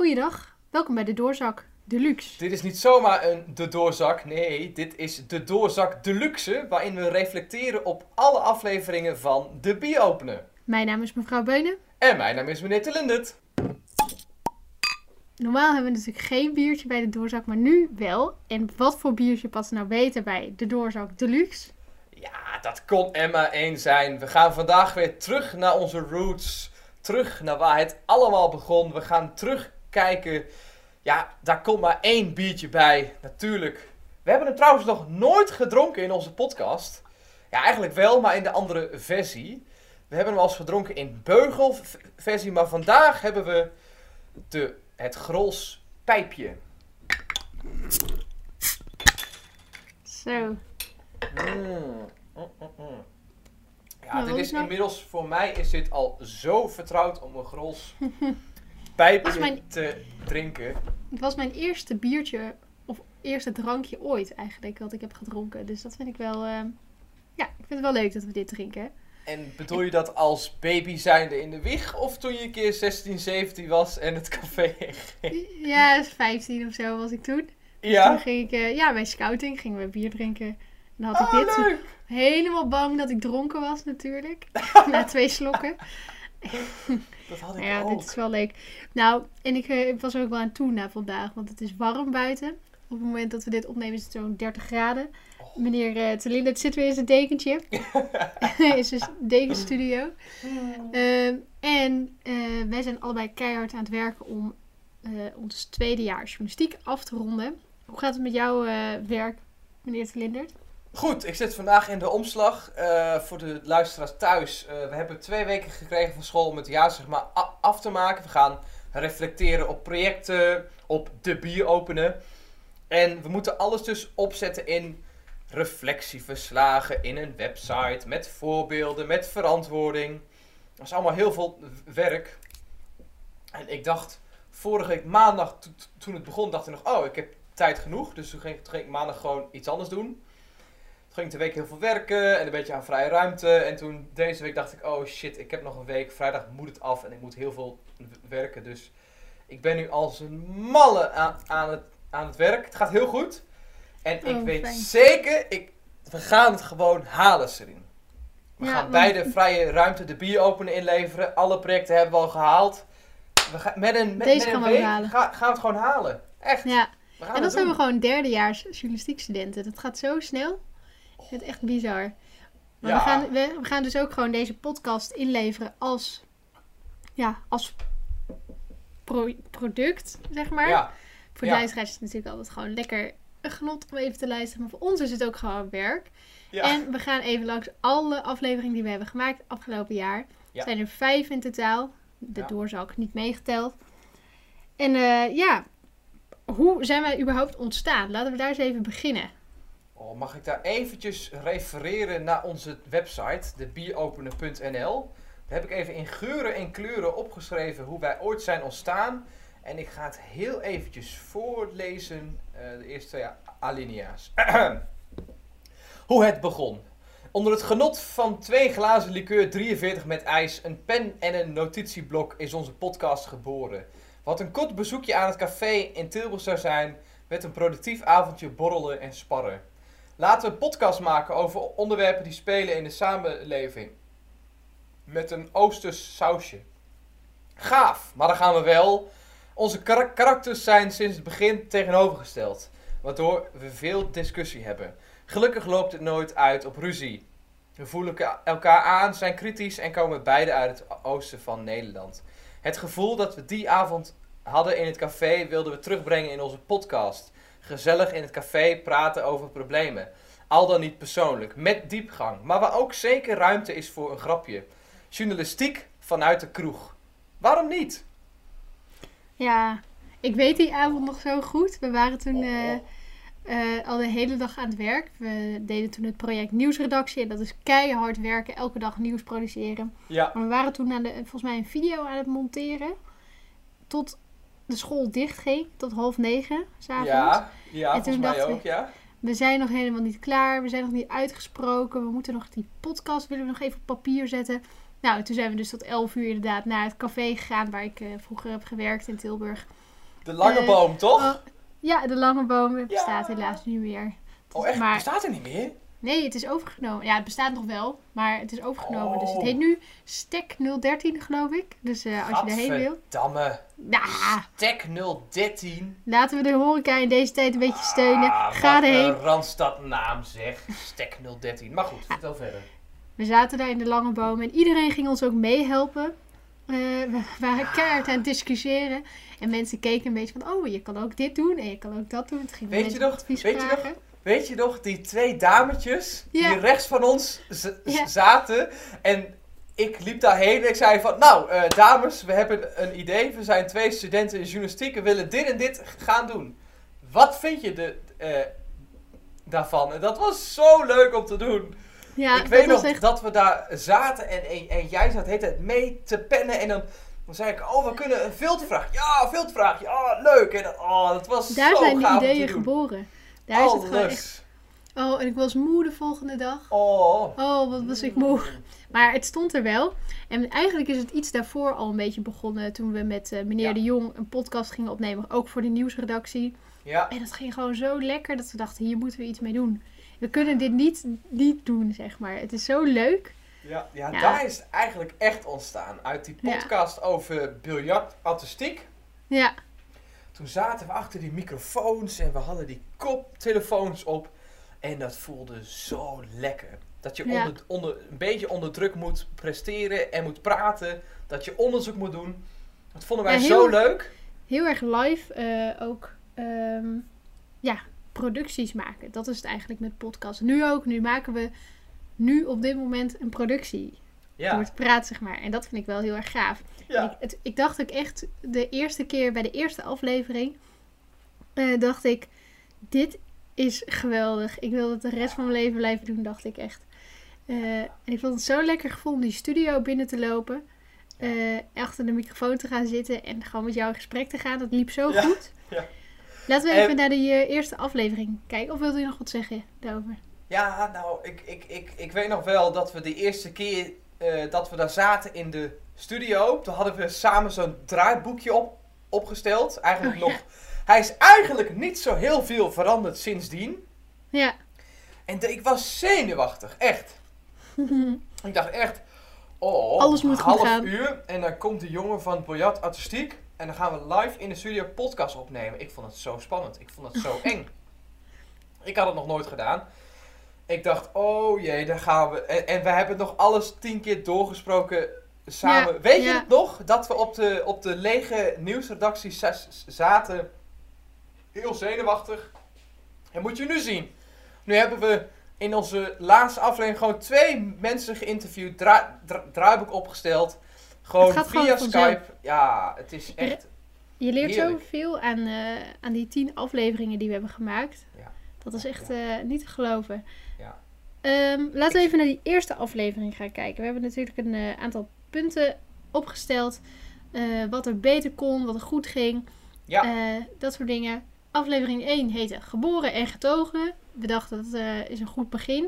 Goeiedag, welkom bij de Doorzak Deluxe. Dit is niet zomaar een de doorzak, nee, dit is de doorzak deluxe, waarin we reflecteren op alle afleveringen van de Bieopenen. Mijn naam is mevrouw Beunen. En mijn naam is meneer Telindert. Normaal hebben we natuurlijk geen biertje bij de Doorzak, maar nu wel. En wat voor biertje past nou beter bij de Doorzak Deluxe? Ja, dat kon Emma één zijn. We gaan vandaag weer terug naar onze roots. Terug naar waar het allemaal begon. We gaan terugkijken. Ja, daar komt maar één biertje bij. Natuurlijk. We hebben hem trouwens nog nooit gedronken in onze podcast. Ja, eigenlijk wel, maar in de andere versie. We hebben hem al eens gedronken in beugelversie, maar vandaag hebben we de, het Grols pijpje. Zo. Mm. Mm, mm. Ja, dit is nou- inmiddels, voor mij is dit al zo vertrouwd om een Grols is mijn- te drinken. Het was mijn eerste biertje, of eerste drankje ooit eigenlijk, wat ik heb gedronken. Dus dat vind ik wel, eh, ja, ik vind het wel leuk dat we dit drinken. En bedoel je dat als baby zijnde in de wieg? Of toen je een keer 16, 17 was en het café ging? Ja, 15 of zo was ik toen. Toen Ja? ging ik, eh, ja, bij scouting gingen we bier drinken. En dan had ik Oh, dit. Helemaal bang dat ik dronken was natuurlijk. Na twee slokken. Dat had ik Ja, ook. dit is wel leuk. Nou, en ik eh, was er ook wel aan toe na vandaag, want het is warm buiten. Op het moment dat we dit opnemen is het zo'n 30 graden. Oh. Meneer uh, Telinde zit weer in zijn dekentje. in zijn dekenstudio. Ehm, en eh, wij zijn allebei keihard aan het werken om ons tweede jaar journalistiek af te ronden. Hoe gaat het met jouw werk, meneer Telindert? Goed, ik zit vandaag in de omslag. Eh, voor de luisteraars thuis. eh, we hebben twee weken gekregen van school om het jaar zeg maar af te maken. We gaan reflecteren op projecten, op de bier openen. En we moeten alles dus opzetten in reflectieverslagen, in een website, met voorbeelden, met verantwoording. Dat is allemaal heel veel werk. En ik dacht, vorige week maandag, to- to- toen het begon, dacht ik nog, oh, ik heb tijd genoeg. Dus toen ging, toen ging ik maandag gewoon iets anders doen. Toen ging ik de week heel veel werken en een beetje aan vrije ruimte. En toen deze week dacht ik, oh shit, ik heb nog een week. Vrijdag moet het af en ik moet heel veel werken. Dus ik ben nu als een malle aan, aan, het, aan het werk. Het gaat heel goed. En ik Oh, weet fijn. zeker, ik, we gaan het gewoon halen, Serien. We Ja, gaan want- bij de vrije ruimte de bier openen inleveren. Alle projecten hebben we al gehaald. We gaan, met een, met, Deze met gaan een we week halen. ga- gaan we het gewoon halen. Echt. Ja, en dan zijn we gewoon derdejaars journalistiekstudenten. Dat gaat zo snel. Ik vind het echt bizar. Maar Ja. we, gaan, we, we gaan dus ook gewoon deze podcast inleveren als, ja, als pro- product, zeg maar. Ja, Voor de ja. luisteraars is het natuurlijk altijd gewoon lekker een genot om even te luisteren. Maar voor ons is het ook gewoon werk. En we gaan even langs alle afleveringen die we hebben gemaakt afgelopen jaar. Er zijn er vijf in totaal. De doorzak niet meegeteld. En eh, ja, hoe zijn wij überhaupt ontstaan? Laten we daar eens even beginnen. Oh, mag ik daar eventjes refereren naar onze website, debieropenen.nl. Daar heb ik even in geuren en kleuren opgeschreven hoe wij ooit zijn ontstaan. En ik ga het heel eventjes voorlezen, eh, de eerste twee alinea's. hoe het begon. Onder het genot van twee glazen liqueur 43 met ijs, een pen en een notitieblok is onze podcast geboren. Wat een kort bezoekje aan het café in Tilburg zou zijn, met een productief avondje borrelen en sparren. Laten we een podcast maken over onderwerpen die spelen in de samenleving. Met een oosters sausje. Gaaf, maar dan gaan we wel. Onze kar- karakters zijn sinds het begin tegenovergesteld, waardoor we veel discussie hebben. Gelukkig loopt het nooit uit op ruzie. We voelen elka- elkaar aan, zijn kritisch en komen beide uit het oosten van Nederland. Het gevoel dat we die avond hadden in het café wilden we terugbrengen in onze podcast. Gezellig in het café praten over problemen. Al dan niet persoonlijk, met diepgang, maar waar ook zeker ruimte is voor een grapje. Journalistiek vanuit de kroeg. Waarom niet? Ja, ik weet die avond nog zo goed. We waren toen eh, Oh. eh, al de hele dag aan het werk. We deden toen het project nieuwsredactie. En dat is keihard werken, elke dag nieuws produceren. Ja, Maar we waren toen aan de, volgens mij een video aan het monteren. Tot de school dichtging, tot half negen s'avonds. ja, ja En toen dachten ook, ja. We zijn nog helemaal niet klaar. We zijn nog niet uitgesproken. We moeten nog die podcast willen we nog even op papier zetten. Nou, toen zijn we dus tot 11 uur inderdaad naar het café gegaan waar ik eh, vroeger heb gewerkt in Tilburg. De lange Eh, boom, toch? Oh, ja, de lange boom bestaat Ja. helaas niet meer. oh, echt? maar- Bestaat er niet meer? Nee, het is overgenomen. Ja, het bestaat nog wel, maar het is overgenomen. Dus het Oh. heet nu Stek 013, geloof ik. Dus eh, als je daarheen wil. Damme. Nou, Stek 013. laten we de horeca in deze tijd een beetje steunen. Ah, Ga erheen. een Randstadnaam zeg. Stek 013. Maar goed, vertel verder. We zaten daar in de lange boom en iedereen ging ons ook meehelpen. Eh, we waren keihard aan het discussiëren. En mensen keken een beetje van, oh, je kan ook dit doen en je kan ook dat doen. Het ging Weet je nog- weet je nog-. Weet je nog, die twee dametjes Ja. die rechts van ons Ja. zaten. En ik liep daarheen en ik zei van, nou eh, dames, we hebben een idee. We zijn twee studenten in journalistiek en willen dit en dit gaan doen. Wat vind je de, eh, daarvan? En dat was zo leuk om te doen. Ja, ik weet nog echt... dat we daar zaten en, en, en jij zat de hele tijd mee te pennen. En dan, dan zei ik, oh we kunnen een viltvraag. Ja, een viltvraag. Ja, leuk. En dat, oh, dat was Daar zo zijn te ideeën geboren. Daar is het gewoon echt... Oh, en ik was moe de volgende dag. Oh. Oh, wat was ik moe. Maar het stond er wel. En eigenlijk is het iets daarvoor al een beetje begonnen. Toen we met eh, meneer Ja. De Jong een podcast gingen opnemen. Ook voor de nieuwsredactie. Ja, En dat ging gewoon zo lekker dat we dachten, hier moeten we iets mee doen. We kunnen dit niet, niet doen, zeg maar. Het is zo leuk. ja, ja, Ja. daar is het eigenlijk echt ontstaan. Uit die Ja. podcast over biljartartistiek. Ja, Toen zaten we achter die microfoons en we hadden die koptelefoons op. En dat voelde zo lekker. Dat je Ja. onder, onder, een beetje onder druk moet presteren en moet praten. Dat je onderzoek moet doen. Dat vonden wij Ja, zo leuk. heel erg live eh, ook ehm, ja, producties maken. Dat is het eigenlijk met podcast. Nu ook, nu maken we nu op dit moment een productie. Door Ja, te praten, zeg maar. En dat vind ik wel heel erg gaaf. ja. Ik, het, ik dacht ook echt de eerste keer bij de eerste aflevering, eh, dacht ik, dit is geweldig. Ik wil het de rest van mijn leven blijven doen, dacht ik echt. Eh, en ik vond het zo lekker gevonden die studio binnen te lopen. eh, achter de microfoon te gaan zitten en gewoon met jou in gesprek te gaan. Dat liep zo Ja, goed. ja. Laten we En- even naar die eh, eerste aflevering kijken. Of wilt u nog wat zeggen daarover? Ja, nou, ik, ik, ik, ik weet nog wel dat we de eerste keer dat we daar zaten in de studio, toen hadden we samen zo'n draaiboekje op, opgesteld. Eigenlijk Oh, ja. nog. Hij is eigenlijk niet zo heel veel veranderd sindsdien. Ja. En de- ik was zenuwachtig, echt. Ik dacht echt, oh, Alles moet goed half gaan. uur en dan komt de jongen van Biljart Artistiek en dan gaan we live in de studio podcast opnemen. Ik vond het zo spannend, ik vond het zo eng. Ik had het nog nooit gedaan. Ik dacht, oh jee, daar gaan we. En, en we hebben nog alles tien keer doorgesproken samen. Ja, Weet je het nog? Dat we op de, op de lege nieuwsredactie za- zaten. Heel zenuwachtig. En moet je nu zien. Nu hebben we in onze laatste aflevering gewoon twee mensen geïnterviewd. Dra dra- draaiboek opgesteld. Gewoon via gewoon vanzelf. Skype. Ja, het is echt... Je leert zoveel aan, eh, aan die tien afleveringen die we hebben gemaakt. Ja. Dat is echt eh, niet te geloven. Ja. Ehm, laten we even naar die eerste aflevering gaan kijken. We hebben natuurlijk een eh, aantal punten opgesteld. wat er beter kon, wat er goed ging. Ja. dat soort dingen. Aflevering 1 heette Geboren en Getogen. We dachten dat eh, is een goed begin.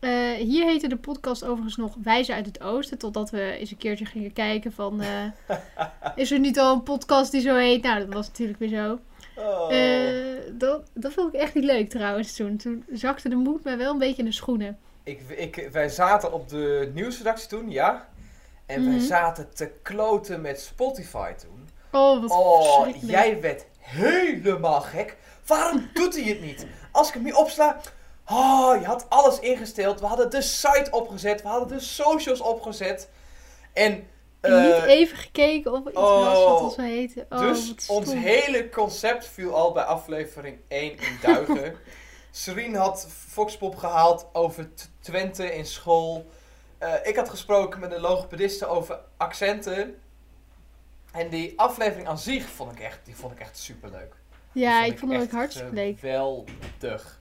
Eh, hier heette de podcast overigens nog Wijzen uit het Oosten. Totdat we eens een keertje gingen kijken van... eh, is er niet al een podcast die zo heet? Nou, dat was natuurlijk weer zo. Oh. Dat, dat vond ik echt niet leuk trouwens toen. Toen zakte de moed me wel een beetje in de schoenen. Ik, ik, wij zaten op de nieuwsredactie toen, ja. En wij Mhm. zaten te kloten met Spotify toen. Oh, wat Oh, jij werd helemaal gek. Waarom doet hij het niet? Als ik hem nu opsla. Oh, je had alles ingesteld. We hadden de site opgezet. We hadden de socials opgezet. En En niet even gekeken of iets was wat oh, ons zou heten. Oh, dus ons hele concept viel al bij aflevering 1 in duigen. Serien had Foxpop gehaald over Twente in school. Eh, ik had gesproken met een logopediste over accenten. En die aflevering aan zich vond ik echt, die vond ik echt superleuk. Ja, ik vond ook echt hartstikke leuk. Geweldig.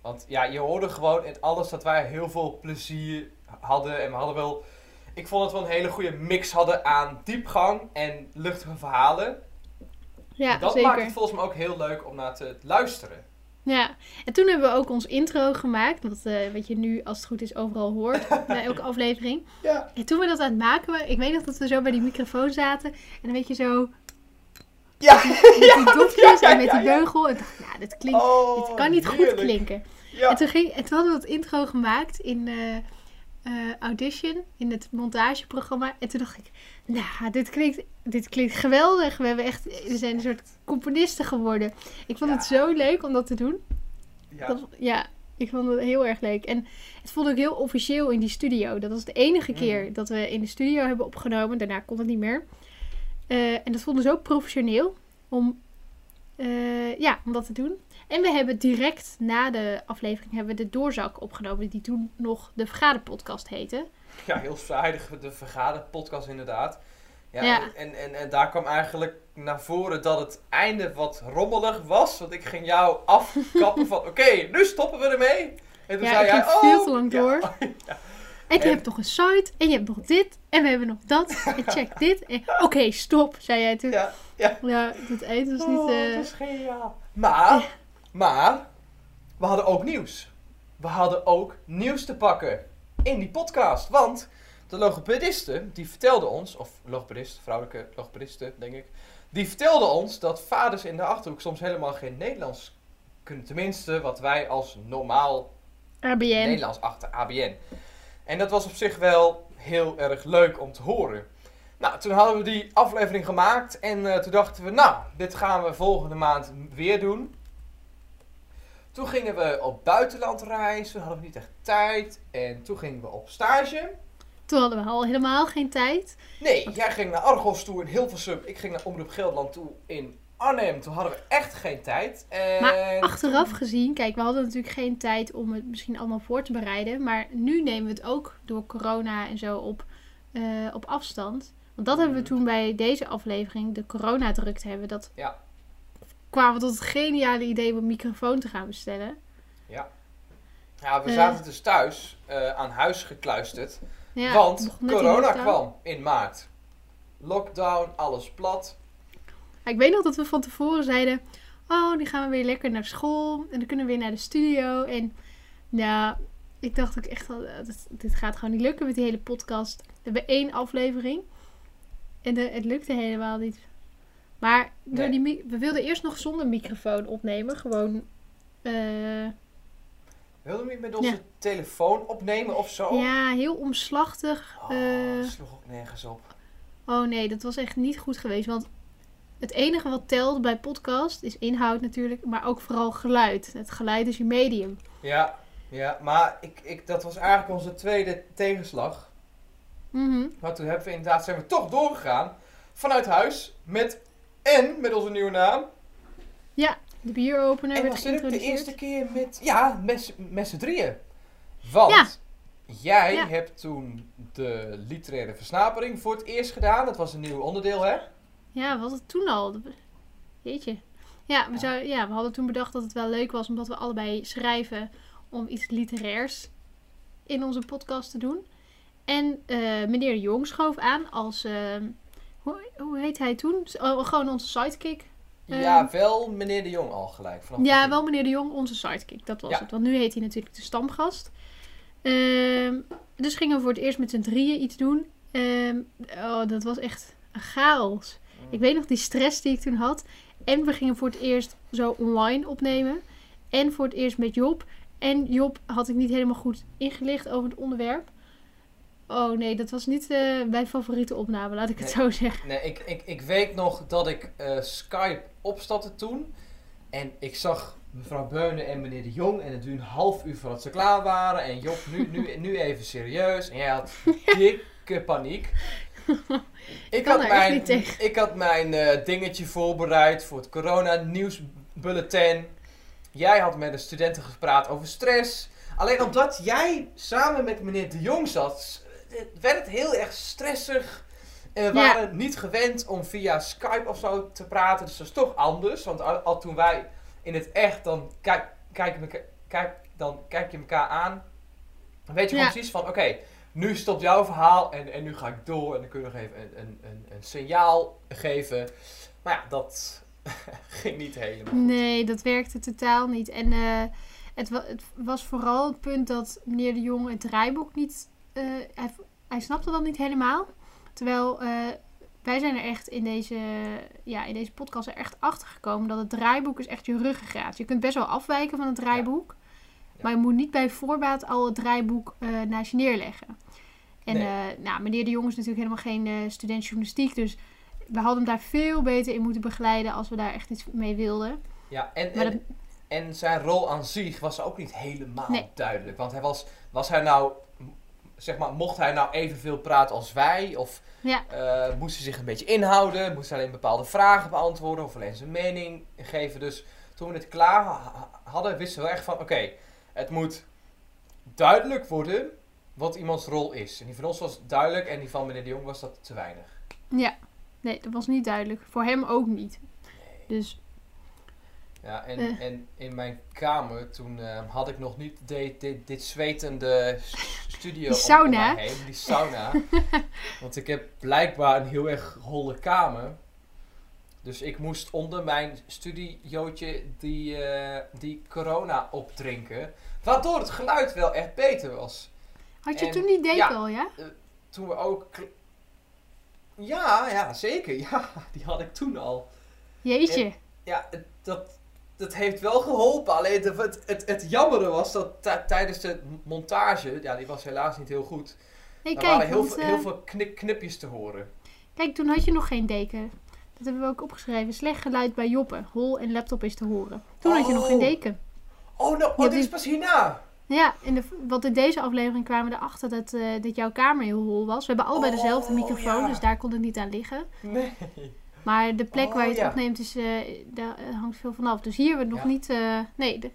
Want ja, je hoorde gewoon in alles dat wij heel veel plezier hadden. En we hadden wel... Ik vond dat we een hele goede mix hadden aan diepgang en luchtige verhalen. Ja, dat maakt zeker. het volgens mij ook heel leuk om naar te luisteren. Ja, en toen hebben we ook ons intro gemaakt. Wat, eh, wat je nu, als het goed is, overal hoort. bij elke aflevering. Ja. En toen we dat aan het maken waren, ik weet nog dat we zo bij die microfoon zaten. En dan weet je zo. Ja, Met die dopjes ja, en met ja, die ja. beugel. En dacht, nou, dit klinkt... Oh, dit kan niet goed klinken. Ja. En toen, ging, en toen hadden we het intro gemaakt in eh, eh, Audition, in het montageprogramma. En toen dacht ik, nou, dit klinkt, dit klinkt geweldig. We, hebben echt, we zijn een soort componisten geworden. Ik vond het zo leuk om dat te doen. Ja. Dat, ja, ik vond het heel erg leuk. En het voelde ook heel officieel in die studio. Dat was de enige keer Mm. dat we in de studio hebben opgenomen. Daarna kon het niet meer. Eh, en dat voelde zo professioneel om, eh, ja, om dat te doen. En we hebben direct na de aflevering hebben we de doorzak opgenomen. Die toen nog de vergaderpodcast heette. Ja, heel saai, de, de vergaderpodcast inderdaad. Ja, Ja. En, en, en daar kwam eigenlijk naar voren dat het einde wat rommelig was. Want ik ging jou afkappen van, oké, nu stoppen we ermee. En toen Ja, zei ik jij, oh, veel te lang ja, door. ja. En je En- hebt nog een site. En je hebt nog dit. En we hebben nog dat. En check dit. En Oké, stop, zei jij toen. Ja, ja. Ja, het eind was niet... Oh, eh, dat is geniaal. Maar, maar, we hadden ook nieuws. We hadden ook nieuws te pakken in die podcast. Want de logopediste, die vertelde ons, of logopedist, vrouwelijke logopediste, denk ik. Die vertelde ons dat vaders in de Achterhoek soms helemaal geen Nederlands kunnen. Tenminste, wat wij als normaal ABN. Nederlands achter ABN. En dat was op zich wel heel erg leuk om te horen. Nou, toen hadden we die aflevering gemaakt en eh, toen dachten we, nou, dit gaan we volgende maand weer doen. Toen gingen we op buitenland reizen, hadden we niet echt tijd. En toen gingen we op stage. Toen hadden we al helemaal geen tijd. Nee, jij ging naar Argos toe in Hilversum. Ik ging naar Omroep Gelderland toe in Arnhem. Toen hadden we echt geen tijd. En Maar achteraf gezien, kijk, we hadden natuurlijk geen tijd om het misschien allemaal voor te bereiden. Maar nu nemen we het ook door corona en zo op, eh, op afstand. Want dat hebben we Mhm. toen bij deze aflevering, de coronadrukte hebben. Dat Ja. Kwamen we tot het geniale idee om een microfoon te gaan bestellen. Ja, we Eh. zaten dus thuis eh, aan huis gekluisterd. Ja, Want corona kwam in maart. Lockdown, alles plat. Ja, Ik weet nog dat we van tevoren zeiden: Oh, nu gaan we weer lekker naar school. En dan kunnen we weer naar de studio. En ja, ik dacht ook echt al: eh, dit, dit gaat gewoon niet lukken met die hele podcast. We hebben één aflevering. En de, het lukte helemaal niet. Maar door Nee. die, we wilden eerst nog zonder microfoon opnemen. Gewoon. eh, Wilden we niet met onze Ja. telefoon opnemen of zo? ja, heel omslachtig. Oh, dat sloeg ook nergens op. Oh nee, dat was echt niet goed geweest. Want het enige wat telt bij podcast is inhoud natuurlijk, maar ook vooral geluid. Het geluid is je medium. Ja, ja maar ik, ik, dat was eigenlijk onze tweede tegenslag. Mhm. Maar toen hebben we inderdaad, zijn we toch doorgegaan. Vanuit huis. Met, en met onze nieuwe naam. De bieropener En werd ook de geïntroduceerd. eerste keer met, ja, met, met z'n drieën. Want Ja. jij Ja. hebt toen de literaire versnapering voor het eerst gedaan. Dat was een nieuw onderdeel, hè? Ja, was het toen al? Jeetje. Ja we, Ja. Zou, ja, we hadden toen bedacht dat het wel leuk was omdat we allebei schrijven om iets literairs in onze podcast te doen. En eh, meneer Jong schoof aan als, eh, hoe, hoe heet hij toen? Oh, gewoon onze sidekick. Ja, Ehm. wel meneer de Jong al gelijk. Vanaf Ja, wel meneer de Jong, onze sidekick. Dat was Ja. het. Want nu heet hij natuurlijk de stamgast. Ehm, dus gingen we voor het eerst met z'n drieën iets doen. Ehm, oh, dat was echt een chaos. Ik weet nog die stress die ik toen had. En we gingen voor het eerst zo online opnemen. En voor het eerst met Job. En Job had ik niet helemaal goed ingelicht over het onderwerp. Oh nee, dat was niet eh, mijn favoriete opname, laat ik het zo zeggen. Nee, ik, ik, ik weet nog dat ik eh, Skype opstartte toen. En ik zag mevrouw Beunen en meneer de Jong. En het duurde een half uur voordat ze klaar waren. En Job, nu, nu, nu even serieus. En jij had dikke paniek. Ik had, mijn, ik had mijn dingetje voorbereid voor het corona nieuwsbulletin. Jij had met de studenten gepraat over stress. Alleen omdat jij samen met meneer de Jong zat, eh, werd het heel erg stressig. En we Ja. waren niet gewend om via Skype of zo te praten. Dus dat is toch anders. Want al, al toen wij in het echt, dan kijk, kijk, kijk, dan kijk je elkaar aan. Dan weet je Ja. precies van, oké, nu stopt jouw verhaal en, en nu ga ik door. En dan kun je nog even een, een, een, een signaal geven. Maar ja, dat ging niet helemaal. Nee, dat werkte totaal niet. En eh, het, wa- het was vooral het punt dat meneer de Jong het draaiboek niet... eh, hij, hij snapte dat niet helemaal. Terwijl eh, wij zijn er echt in deze, ja, in deze podcast er echt achter gekomen dat het draaiboek is echt je ruggengraat. Je kunt best wel afwijken van het draaiboek. Ja. Maar je moet niet bij voorbaat al het draaiboek eh, naast je neerleggen. En Nee. nou, meneer de Jong is natuurlijk helemaal geen student journalistiek. Dus we hadden hem daar veel beter in moeten begeleiden als we daar echt iets mee wilden. Ja, en, en, en zijn rol aan zich was ook niet helemaal Nee. duidelijk. Want hij was, was hij nou, zeg maar, mocht hij nou evenveel praten als wij? Of Ja. eh, moest hij zich een beetje inhouden? Moest hij alleen bepaalde vragen beantwoorden? Of alleen zijn mening geven? Dus toen we het klaar ha- hadden, wisten we echt van, oké, het moet duidelijk worden wat iemands rol is. En die van ons was duidelijk en die van meneer de Jong was dat te weinig. Ja, nee, dat was niet duidelijk. Voor hem ook niet. Dus Ja, en, Eh. en in mijn kamer, toen eh, had ik nog niet dit, zwetende studio Die sauna. heen, die sauna. Want ik heb blijkbaar een heel erg holle kamer. Dus ik moest onder mijn studiootje die, eh, die corona opdrinken. Waardoor het geluid wel echt beter was. had je En- toen die deken ja. al, ja? Toen we ook... Ja, ja, zeker. Ja, die had ik toen al. Jeetje. Ja, dat, dat heeft wel geholpen. Alleen het, het, het jammere was dat ti- tijdens de montage, ja, die was helaas niet heel goed. Nee, er kijk, waren heel, want, veel, eh, heel veel knik, knipjes te horen. kijk, toen had je nog geen deken. Dat hebben we ook opgeschreven. Slecht geluid bij Joppe. Hol en laptop is te horen. Toen had je nog geen Oh. deken. Oh, nou, oh, dit is pas hierna. Ja, in de, want in deze aflevering kwamen we erachter dat, eh, dat jouw kamer heel hol was. We hebben allebei Oh, dezelfde microfoon, ja. dus daar kon het niet aan liggen. Nee. Maar de plek Oh, waar je het ja. opneemt, is, eh, daar eh, hangt veel vanaf. Dus hier hebben we nog Ja. niet... eh, nee, de-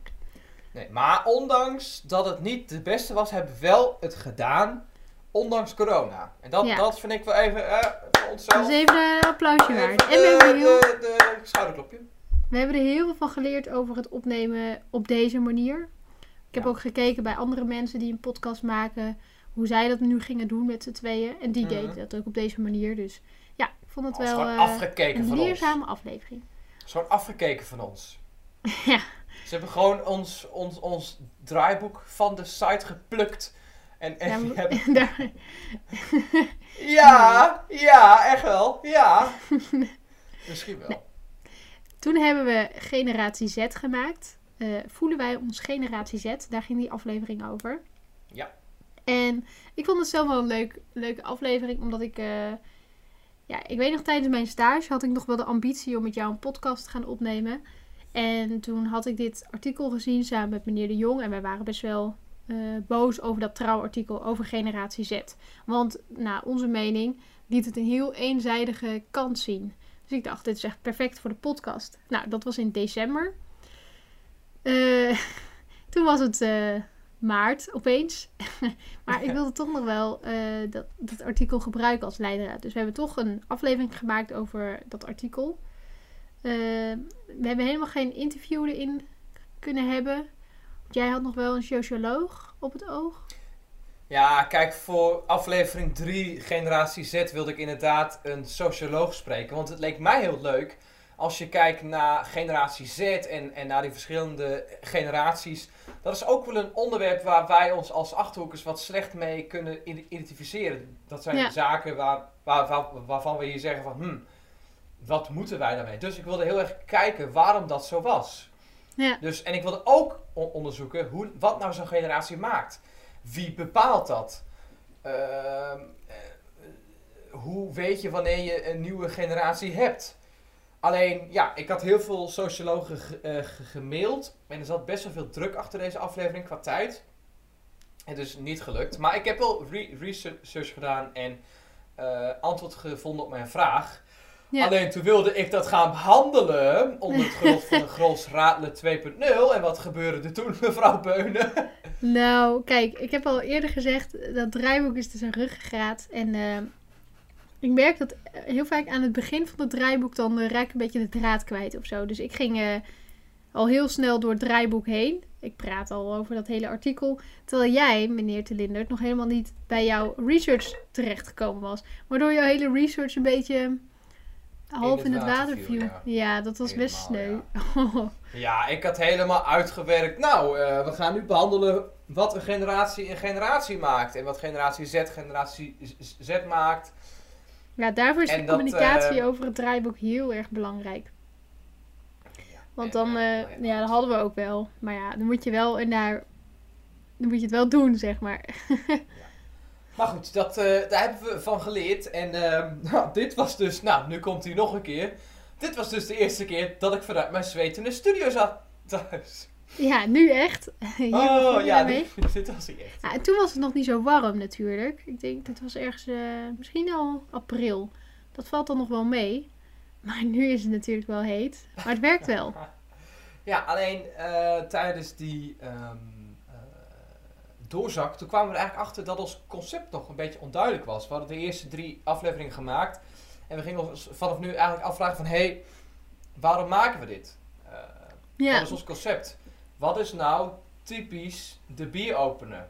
nee. Maar ondanks dat het niet de beste was, hebben we wel het gedaan. Ondanks corona. En dat, Ja. dat vind ik wel even eh, voor onszelf. dat is even een applausje waard. En we hebben, er heel, de, de schouderklopje. we hebben er heel veel van geleerd over het opnemen op deze manier. Ik heb ook gekeken bij andere mensen die een podcast maken... hoe zij dat nu gingen doen met z'n tweeën. En die Mhm. deden dat ook op deze manier. Dus vond het wel gewoon eh, afgekeken een van ons. leerzame aflevering. Het is gewoon afgekeken van ons. Ja. Ze hebben gewoon ons, ons, ons draaiboek van de site geplukt. En, en Ja, hebben... daar- Ja, ja, echt wel. Ja. Misschien wel. Toen hebben we Generatie Z gemaakt. Eh, voelen wij ons Generatie Z? Daar ging die aflevering over. Ja. En ik vond het zelf wel een leuk, leuke aflevering, omdat ik... eh, ja, ik weet nog, tijdens mijn stage had ik nog wel de ambitie om met jou een podcast te gaan opnemen. En toen had ik dit artikel gezien samen met meneer De Jong. En wij waren best wel eh, boos over dat trouwartikel over Generatie Z. Want, naar onze mening, liet het een heel eenzijdige kant zien. Dus ik dacht, dit is echt perfect voor de podcast. Nou, dat was in december. Eh, toen was het eh, maart opeens. maar ik wilde toch nog wel eh, dat, dat artikel gebruiken als leidraad. Dus we hebben toch een aflevering gemaakt over dat artikel. Eh, we hebben helemaal geen interview erin kunnen hebben. Jij had nog wel een socioloog op het oog. Ja, kijk, voor aflevering 3, Generatie Z, wilde ik inderdaad een socioloog spreken. Want het leek mij heel leuk als je kijkt naar Generatie Z en, en naar die verschillende generaties. Dat is ook wel een onderwerp waar wij ons als achterhoekers wat slecht mee kunnen identificeren. Dat zijn Ja. zaken waar, waar, waar- waarvan we hier zeggen van, hmm, wat moeten wij daarmee? Dus ik wilde heel erg kijken waarom dat zo was. Ja. Dus, en ik wilde ook on- onderzoeken hoe, wat nou zo'n generatie maakt. Wie bepaalt dat? Ehm, eh, hoe weet je wanneer je een nieuwe generatie hebt? Alleen, ja, ik had heel veel sociologen ge- ge- gemaild. En er zat best wel veel druk achter deze aflevering qua tijd. En dus niet gelukt. Maar ik heb wel re- research gedaan en eh, antwoord gevonden op mijn vraag. Ja. Alleen toen wilde ik dat gaan behandelen onder het genot van een Grols Radelen 2.0. En wat gebeurde er toen, mevrouw Beunen? Nou, kijk, ik heb al eerder gezegd, dat draaiboek is dus een ruggengraat. En eh, ik merk dat eh, heel vaak aan het begin van het draaiboek dan eh, raak ik een beetje de draad kwijt of zo. Dus ik ging eh, al heel snel door het draaiboek heen. Ik praat al over dat hele artikel. Terwijl jij, meneer Te Lindert, nog helemaal niet bij jouw research terechtgekomen was. Waardoor jouw hele research een beetje half in het, water viel. ja. Ja. dat was best sneu. Ja, ik had helemaal uitgewerkt. Nou, we gaan nu behandelen wat een generatie een generatie maakt. En wat generatie Z generatie Z maakt. Ja, daarvoor is En de dat, communicatie eh, over het draaiboek heel erg belangrijk. Want dan, eh, ja, dat hadden we ook wel. Maar ja, dan moet je wel en daar, dan moet je het wel doen, zeg maar. Maar goed, dat, eh, daar hebben we van geleerd. En ehm, nou, dit was dus, nou, nu komt hij nog een keer. Dit was dus de eerste keer dat ik vanuit mijn zweet in de studio zat thuis. Ja, nu echt. Hier Oh ja, daarmee. dit, was hij echt. Ja, en toen was het nog niet zo warm natuurlijk. Ik denk, dat was ergens, eh, misschien al april. Dat valt dan nog wel mee. Maar nu is het natuurlijk wel heet. Maar het werkt wel. Ja, alleen eh, tijdens die ehm, eh, doorzak, toen kwamen we er eigenlijk achter dat ons concept nog een beetje onduidelijk was. We hadden de eerste drie afleveringen gemaakt. En we gingen ons vanaf nu eigenlijk afvragen van, hé, hey, waarom maken we dit? Ja, Wat is ons concept? Wat is nou typisch de bieropener?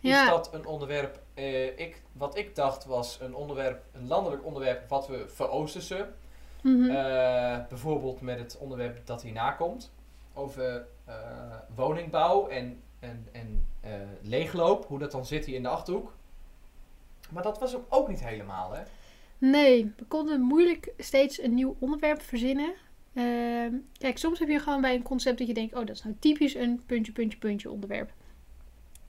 Is Ja. dat een onderwerp, eh, ik, wat ik dacht was een onderwerp, een landelijk onderwerp wat we veroostersen. mhm. Eh, bijvoorbeeld met het onderwerp dat hierna komt. Over eh, woningbouw en, en, en leegloop. Hoe dat dan zit hier in de Achterhoek. Maar dat was hem ook niet helemaal, hè? Nee, we konden moeilijk steeds een nieuw onderwerp verzinnen. Ehm, kijk, soms heb je gewoon bij een concept dat je denkt, oh, dat is nou typisch een puntje, puntje, puntje onderwerp.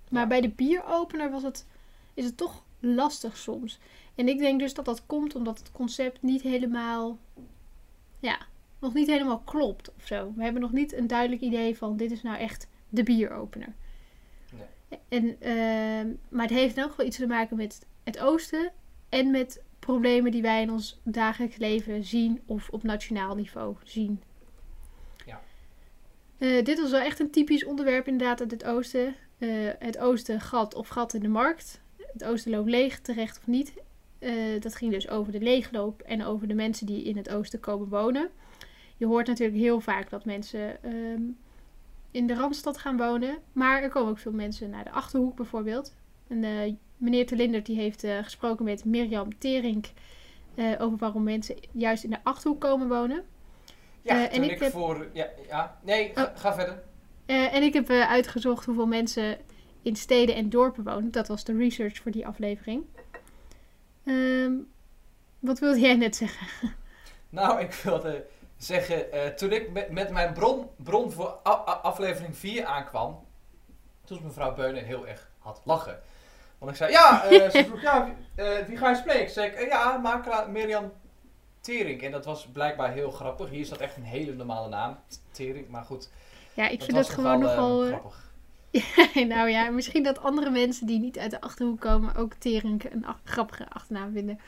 Maar Ja. bij de bieropener was het, is het toch lastig soms. En ik denk dus dat dat komt omdat het concept niet helemaal, ja, nog niet helemaal klopt of zo. We hebben nog niet een duidelijk idee van, dit is nou echt de bieropener. En, ehm, maar het heeft ook wel iets te maken met het oosten en met problemen die wij in ons dagelijks leven zien of op nationaal niveau zien. Ja. Eh, dit was wel echt een typisch onderwerp inderdaad uit het oosten. Eh, het oosten gat of gat in de markt. Het oosten loopt leeg, terecht of niet. Eh, dat ging dus over de leegloop en over de mensen die in het oosten komen wonen. Je hoort natuurlijk heel vaak dat mensen ehm, in de Randstad gaan wonen. Maar er komen ook veel mensen naar de Achterhoek bijvoorbeeld. En eh, meneer Telindert die heeft eh, gesproken met Mirjam Terink eh, over waarom mensen juist in de Achterhoek komen wonen. Ja, en toen ik ik, heb- voor... Ja, ja. Nee, ga, ga verder. En ik heb uitgezocht hoeveel mensen in steden en dorpen wonen. Dat was de research voor die aflevering. Ehm, wat wilde jij net zeggen? Nou, ik wilde zeggen, toen ik met, met mijn bron, bron voor aflevering 4 aankwam, toen is mevrouw Beunen heel erg had lachen. Want ik zei, ja, eh, ze vroeg, ja, wie, eh, wie ga je spreken? Zeg ik, eh, ja, makelaar Mirjam Tering. En dat was blijkbaar heel grappig. Hier staat echt een hele normale naam, Tering, maar goed. Ja, ik dat vind het gewoon nogal, grappig. nou ja, misschien dat andere mensen die niet uit de Achterhoek komen ook Terink een ach- grappige achternaam vinden.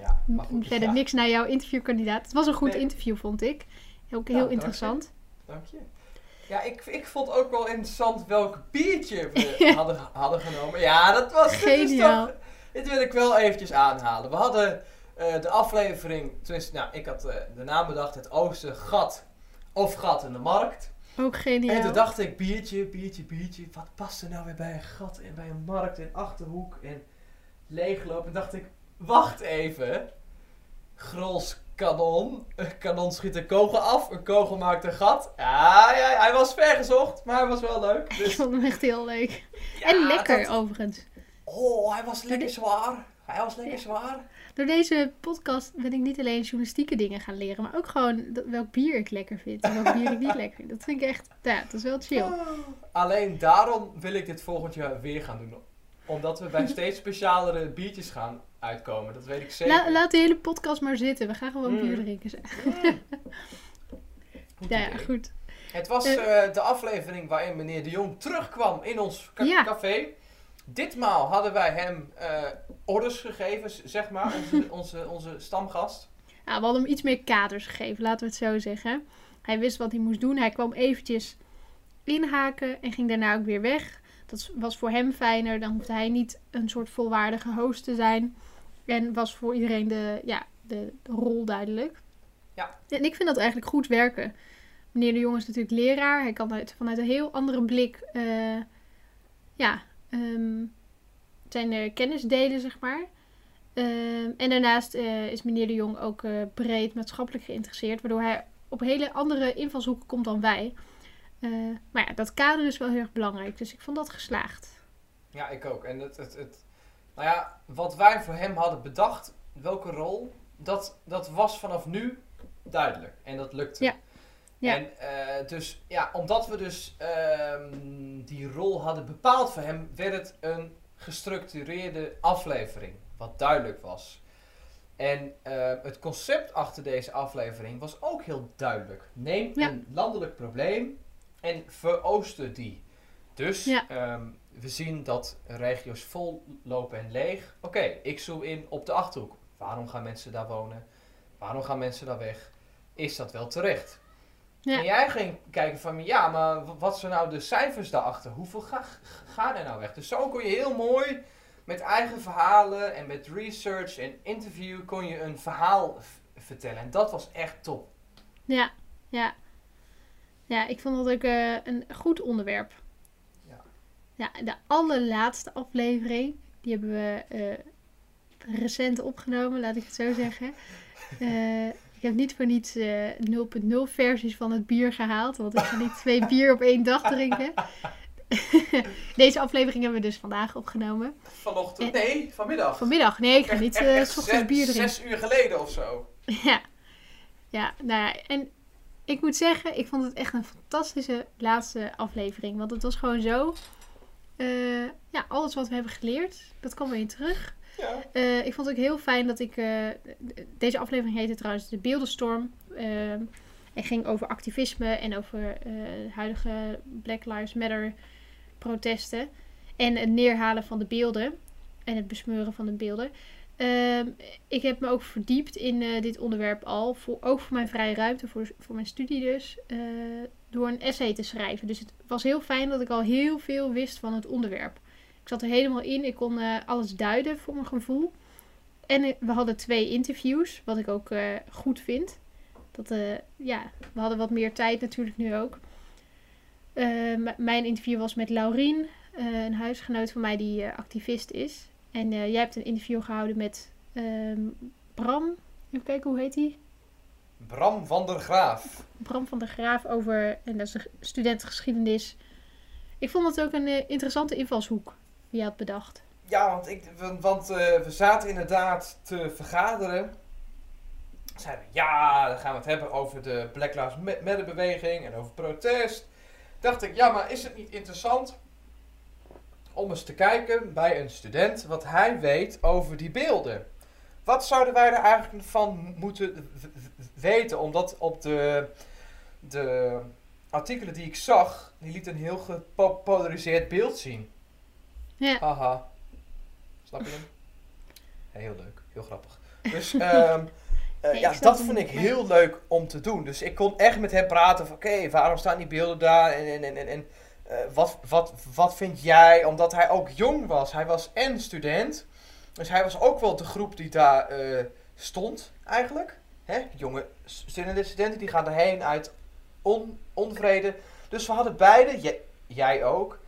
Ja, maar goed. Verder ja, niks naar jouw interviewkandidaat. Het was een goed Nee. interview, vond ik. Ook Ja, heel dank je. interessant. Dank je. Ja, ik, ik vond ook wel interessant welk biertje we hadden, hadden genomen. Ja, dat was... Geniaal. toch, dit wil ik wel eventjes aanhalen. We hadden eh, de aflevering... Tenminste, nou, ik had eh, de naam bedacht. Het Oosten Gat of Gat in de Markt. Ook En geniaal. toen dacht ik, biertje, biertje, biertje. Wat past er nou weer bij een gat en bij een markt en Achterhoek en leegloop? En dacht ik, wacht even. Grols kanon. Een kanon schiet een kogel af. Een kogel maakt een gat. Ja, ja, hij was vergezocht, maar hij was wel leuk. Ik Dus, vond hem echt heel leuk. ja, en lekker dat- overigens. oh, hij was lekker zwaar. Hij was lekker Ja. zwaar. Door deze podcast ben ik niet alleen journalistieke dingen gaan leren, maar ook gewoon dat- welk bier ik lekker vind en welk bier ik niet lekker vind. Dat vind ik echt, ja, dat is wel chill. Alleen daarom wil ik dit volgend jaar weer gaan doen. Omdat we bij steeds specialere biertjes gaan uitkomen. Dat weet ik zeker. La- laat de hele podcast maar zitten. We gaan gewoon Mm. bier drinken. Goed Ja, idee. goed. Het was Eh. eh, de aflevering waarin meneer de Jong terugkwam in ons ca- Ja. café. Ditmaal hadden wij hem eh, orders gegeven, zeg maar, onze, onze, onze stamgast. Ja, we hadden hem iets meer kaders gegeven, laten we het zo zeggen. Hij wist wat hij moest doen. Hij kwam eventjes inhaken en ging daarna ook weer weg. Dat was voor hem fijner. Dan hoefde hij niet een soort volwaardige host te zijn. En was voor iedereen de, ja, de, de rol duidelijk. Ja. En ik vind dat eigenlijk goed werken. Meneer de Jong is natuurlijk leraar. Hij kan uit, vanuit een heel andere blik eh, ja, ehm, zijn eh, kennis delen, zeg maar. Ehm, en daarnaast eh, is meneer de Jong ook breed maatschappelijk geïnteresseerd, waardoor hij op hele andere invalshoeken komt dan wij. Eh, maar ja, dat kader is wel heel erg belangrijk, dus ik vond dat geslaagd. Ja, ik ook. En het, het, het, nou ja, wat wij voor hem hadden bedacht, welke rol, dat, dat was vanaf nu duidelijk. En dat lukte. Ja. Ja. En eh, dus, ja, omdat we dus ehm, die rol hadden bepaald voor hem, werd het een gestructureerde aflevering. Wat duidelijk was. En eh, het concept achter deze aflevering was ook heel duidelijk. Neem Ja. een landelijk probleem en verooster die. Dus Ja. ehm, we zien dat regio's vol lopen en leeg. Oké, ik zoom in op de Achterhoek. Waarom gaan mensen daar wonen? Waarom gaan mensen daar weg? Is dat wel terecht? Ja. En jij ging kijken van, ja, maar wat zijn nou de cijfers daarachter? Hoeveel ga, gaan er nou weg? Dus zo kon je heel mooi met eigen verhalen en met research en interview kon je een verhaal vertellen. En dat was echt top. Ja, ja. Ja, ik vond dat ook eh, een goed onderwerp. Ja. Ja, de allerlaatste aflevering, die hebben we eh, recent opgenomen, laat ik het zo zeggen. Eh, ik heb niet voor niets eh 0.0 versies van het bier gehaald, want ik ga niet twee bier op één dag drinken. Deze aflevering hebben we dus vandaag opgenomen. Vanochtend? Nee, vanmiddag. Vanmiddag, nee, ik ga niet s ochtends zes- bier drinken. Zes uur geleden of zo. Ja. Ja, nou ja, en ik moet zeggen, ik vond het echt een fantastische laatste aflevering. Want het was gewoon zo. eh, ja, alles wat we hebben geleerd, dat kwam weer terug. Ja. Eh, ik vond het ook heel fijn dat ik. eh, deze aflevering heette trouwens De Beeldenstorm. en ging over activisme en over huidige Black Lives Matter protesten. En het neerhalen van de beelden. En het besmeuren van de beelden. Ehm, ik heb me ook verdiept in eh, dit onderwerp al. Voor, ook voor mijn vrije ruimte, voor, voor mijn studie dus. eh, door een essay te schrijven. Dus het was heel fijn dat ik al heel veel wist van het onderwerp. Ik zat er helemaal in. Ik kon eh, alles duiden voor mijn gevoel. En we hadden twee interviews, wat ik ook goed vind. Dat, ja, we hadden wat meer tijd natuurlijk nu ook. Eh, m- mijn interview was met Laurien, een huisgenoot van mij die activist is. En eh, jij hebt een interview gehouden met ehm, Bram. Even kijken, hoe heet hij? Bram van der Graaf. Bram van der Graaf over, en dat is een student geschiedenis. Ik vond het ook een eh, interessante invalshoek die je had bedacht. Ja, want, ik, want- want eh, we zaten inderdaad te vergaderen. Zeiden we, ja, dan gaan we het hebben over de Black Lives Ma- Matter beweging en over protest. Dacht ik, ja, maar is het niet interessant om eens te kijken bij een student wat hij weet over die beelden? Wat zouden wij er eigenlijk van moeten weten? Omdat op de, de artikelen die ik zag, die liet een heel gepolariseerd beeld zien. Ja, Haha. Snap je hem? Ja, heel leuk. Heel grappig. Dus ehm, eh, Nee, ja, dat vond ik heel leuk om te doen. Dus ik kon echt met hem praten van... Oké, waarom staan die beelden daar? En, en, en, en, eh, wat, wat, wat vind jij? Omdat hij ook jong was. Hij was en student. Dus hij was ook wel de groep die daar eh, stond, eigenlijk. Hè? Jonge studenten, studenten die gaan erheen uit on, onvrede. Dus we hadden beide, jij, jij ook,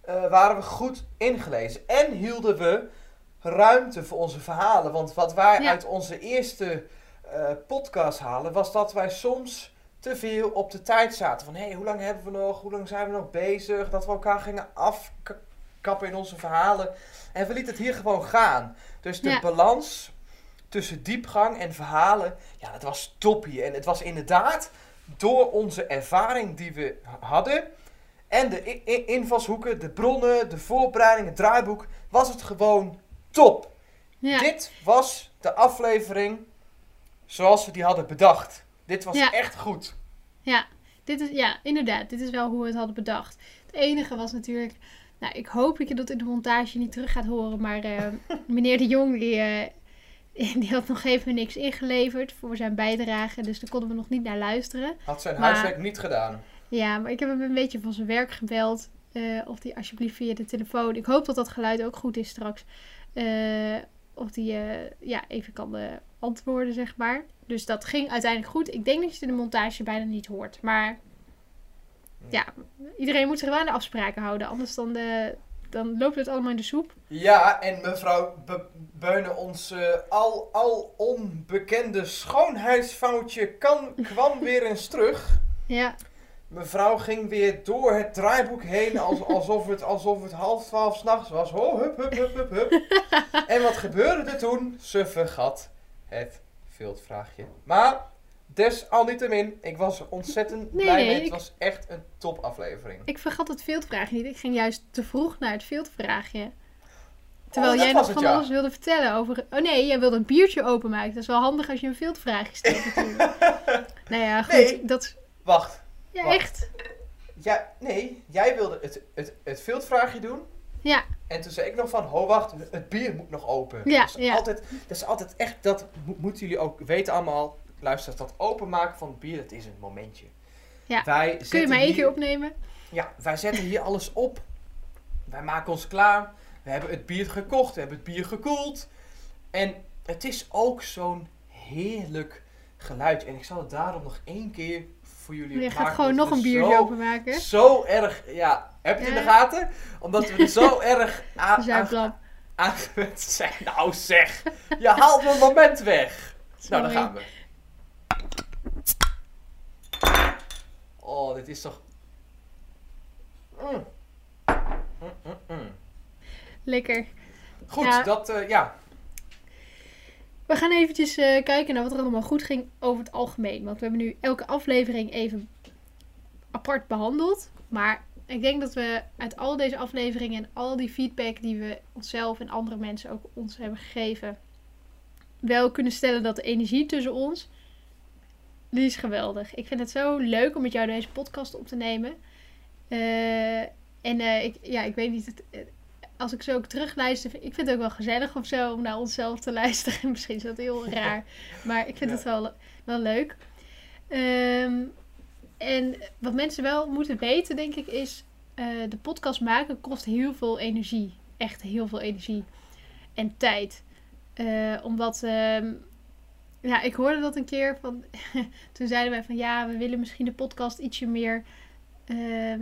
eh, waren we goed ingelezen. En hielden we ruimte voor onze verhalen. Want wat wij Ja. uit onze eerste podcast halen, was dat wij soms te veel op de tijd zaten. Van hé, hey, hoe lang hebben we nog? Hoe lang zijn we nog bezig? Dat we elkaar gingen afkappen in onze verhalen. En we lieten het hier gewoon gaan. Dus de Ja. balans tussen diepgang en verhalen, ja, dat was toppie. En het was inderdaad door onze ervaring die we hadden en de invalshoeken, de bronnen, de voorbereiding, het draaiboek, was het gewoon top. ja, Dit was de aflevering zoals we die hadden bedacht. Dit was Ja. echt goed. ja, dit is, ja, inderdaad. Dit is wel hoe we het hadden bedacht. Het enige was natuurlijk... Nou, ik hoop dat je dat in de montage niet terug gaat horen. Maar eh, meneer de Jong, die, eh, die had nog even niks ingeleverd voor zijn bijdrage. Dus daar konden we nog niet naar luisteren. Had zijn Maar- huiswerk niet gedaan. Ja, maar ik heb hem een beetje van zijn werk gebeld. eh, of die alsjeblieft via de telefoon. Ik hoop dat dat geluid ook goed is straks. of die ja, even kan antwoorden, zeg maar. Dus dat ging uiteindelijk goed. Ik denk dat je het in de montage bijna niet hoort. Maar ja, iedereen moet zich wel aan de afspraken houden. Anders dan, de, dan loopt het allemaal in de soep. Ja, en mevrouw Be Beunen, ons al, al onbekende schoonheidsfoutje kan, kwam weer eens terug. Ja, Mevrouw ging weer door het draaiboek heen als, alsof, het, alsof het half twaalf s'nachts was. Oh, hup, hup, hup, hup, hup. En wat gebeurde er toen? Ze vergat het veldvraagje. Maar desalniettemin, ik was er ontzettend Nee, blij nee, mee. Het ik- was echt een topaflevering. Ik vergat het veldvraagje niet. Ik ging juist te vroeg naar het veldvraagje. Terwijl Oh, jij nog van ja. alles wilde vertellen over... Oh nee, jij wilde een biertje openmaken. Dat is wel handig als je een veldvraagje stelt natuurlijk. nou ja, goed. Nee. Dat. Wacht. Ja, Wacht. echt. Ja, nee, jij wilde het, het, het veldvraagje doen. Ja, En toen zei ik nog van, ho wacht, het bier moet nog open. Ja, dat, is ja. Altijd, dat is altijd echt, dat mo- moeten jullie ook weten allemaal. Luister, dat openmaken van het bier, dat is een momentje. Ja. Wij kun je maar één keer opnemen? Ja, wij zetten hier alles op. Wij maken ons klaar. We hebben het bier gekocht, we hebben het bier gekoeld. En het is ook zo'n heerlijk geluid. En ik zal het daarom nog één keer voor jullie Je maken. gaat gewoon nog een biertje zo- openmaken. Zo erg, ja. Heb je het in de gaten? Omdat we er zo erg aan, aangewend zijn. Nou zeg, je haalt mijn moment weg. Nou, Sorry. gaan we. Oh, dit is toch... Mm. Mm, mm. Lekker. Goed, Ja. dat, eh, ja. We gaan eventjes eh, kijken naar wat er allemaal goed ging over het algemeen. Want we hebben nu elke aflevering even apart behandeld. Maar ik denk dat we uit al deze afleveringen en al die feedback die we onszelf en andere mensen ook ons hebben gegeven, wel kunnen stellen dat de energie tussen ons, die is geweldig. Ik vind het zo leuk om met jou deze podcast op te nemen. Eh, en eh, ik, ja, ik weet niet, het, eh, als ik zo ook terugluister, ik vind het ook wel gezellig of zo om naar onszelf te luisteren. Misschien is dat heel raar, maar ik vind Ja. het wel, wel leuk. Ehm, en wat mensen wel moeten weten, denk ik, is eh, de podcast maken kost heel veel energie. Echt heel veel energie. En tijd. Eh, omdat, ehm, ja, ik hoorde dat een keer van, toen zeiden wij van ja, we willen misschien de podcast ietsje meer, ehm,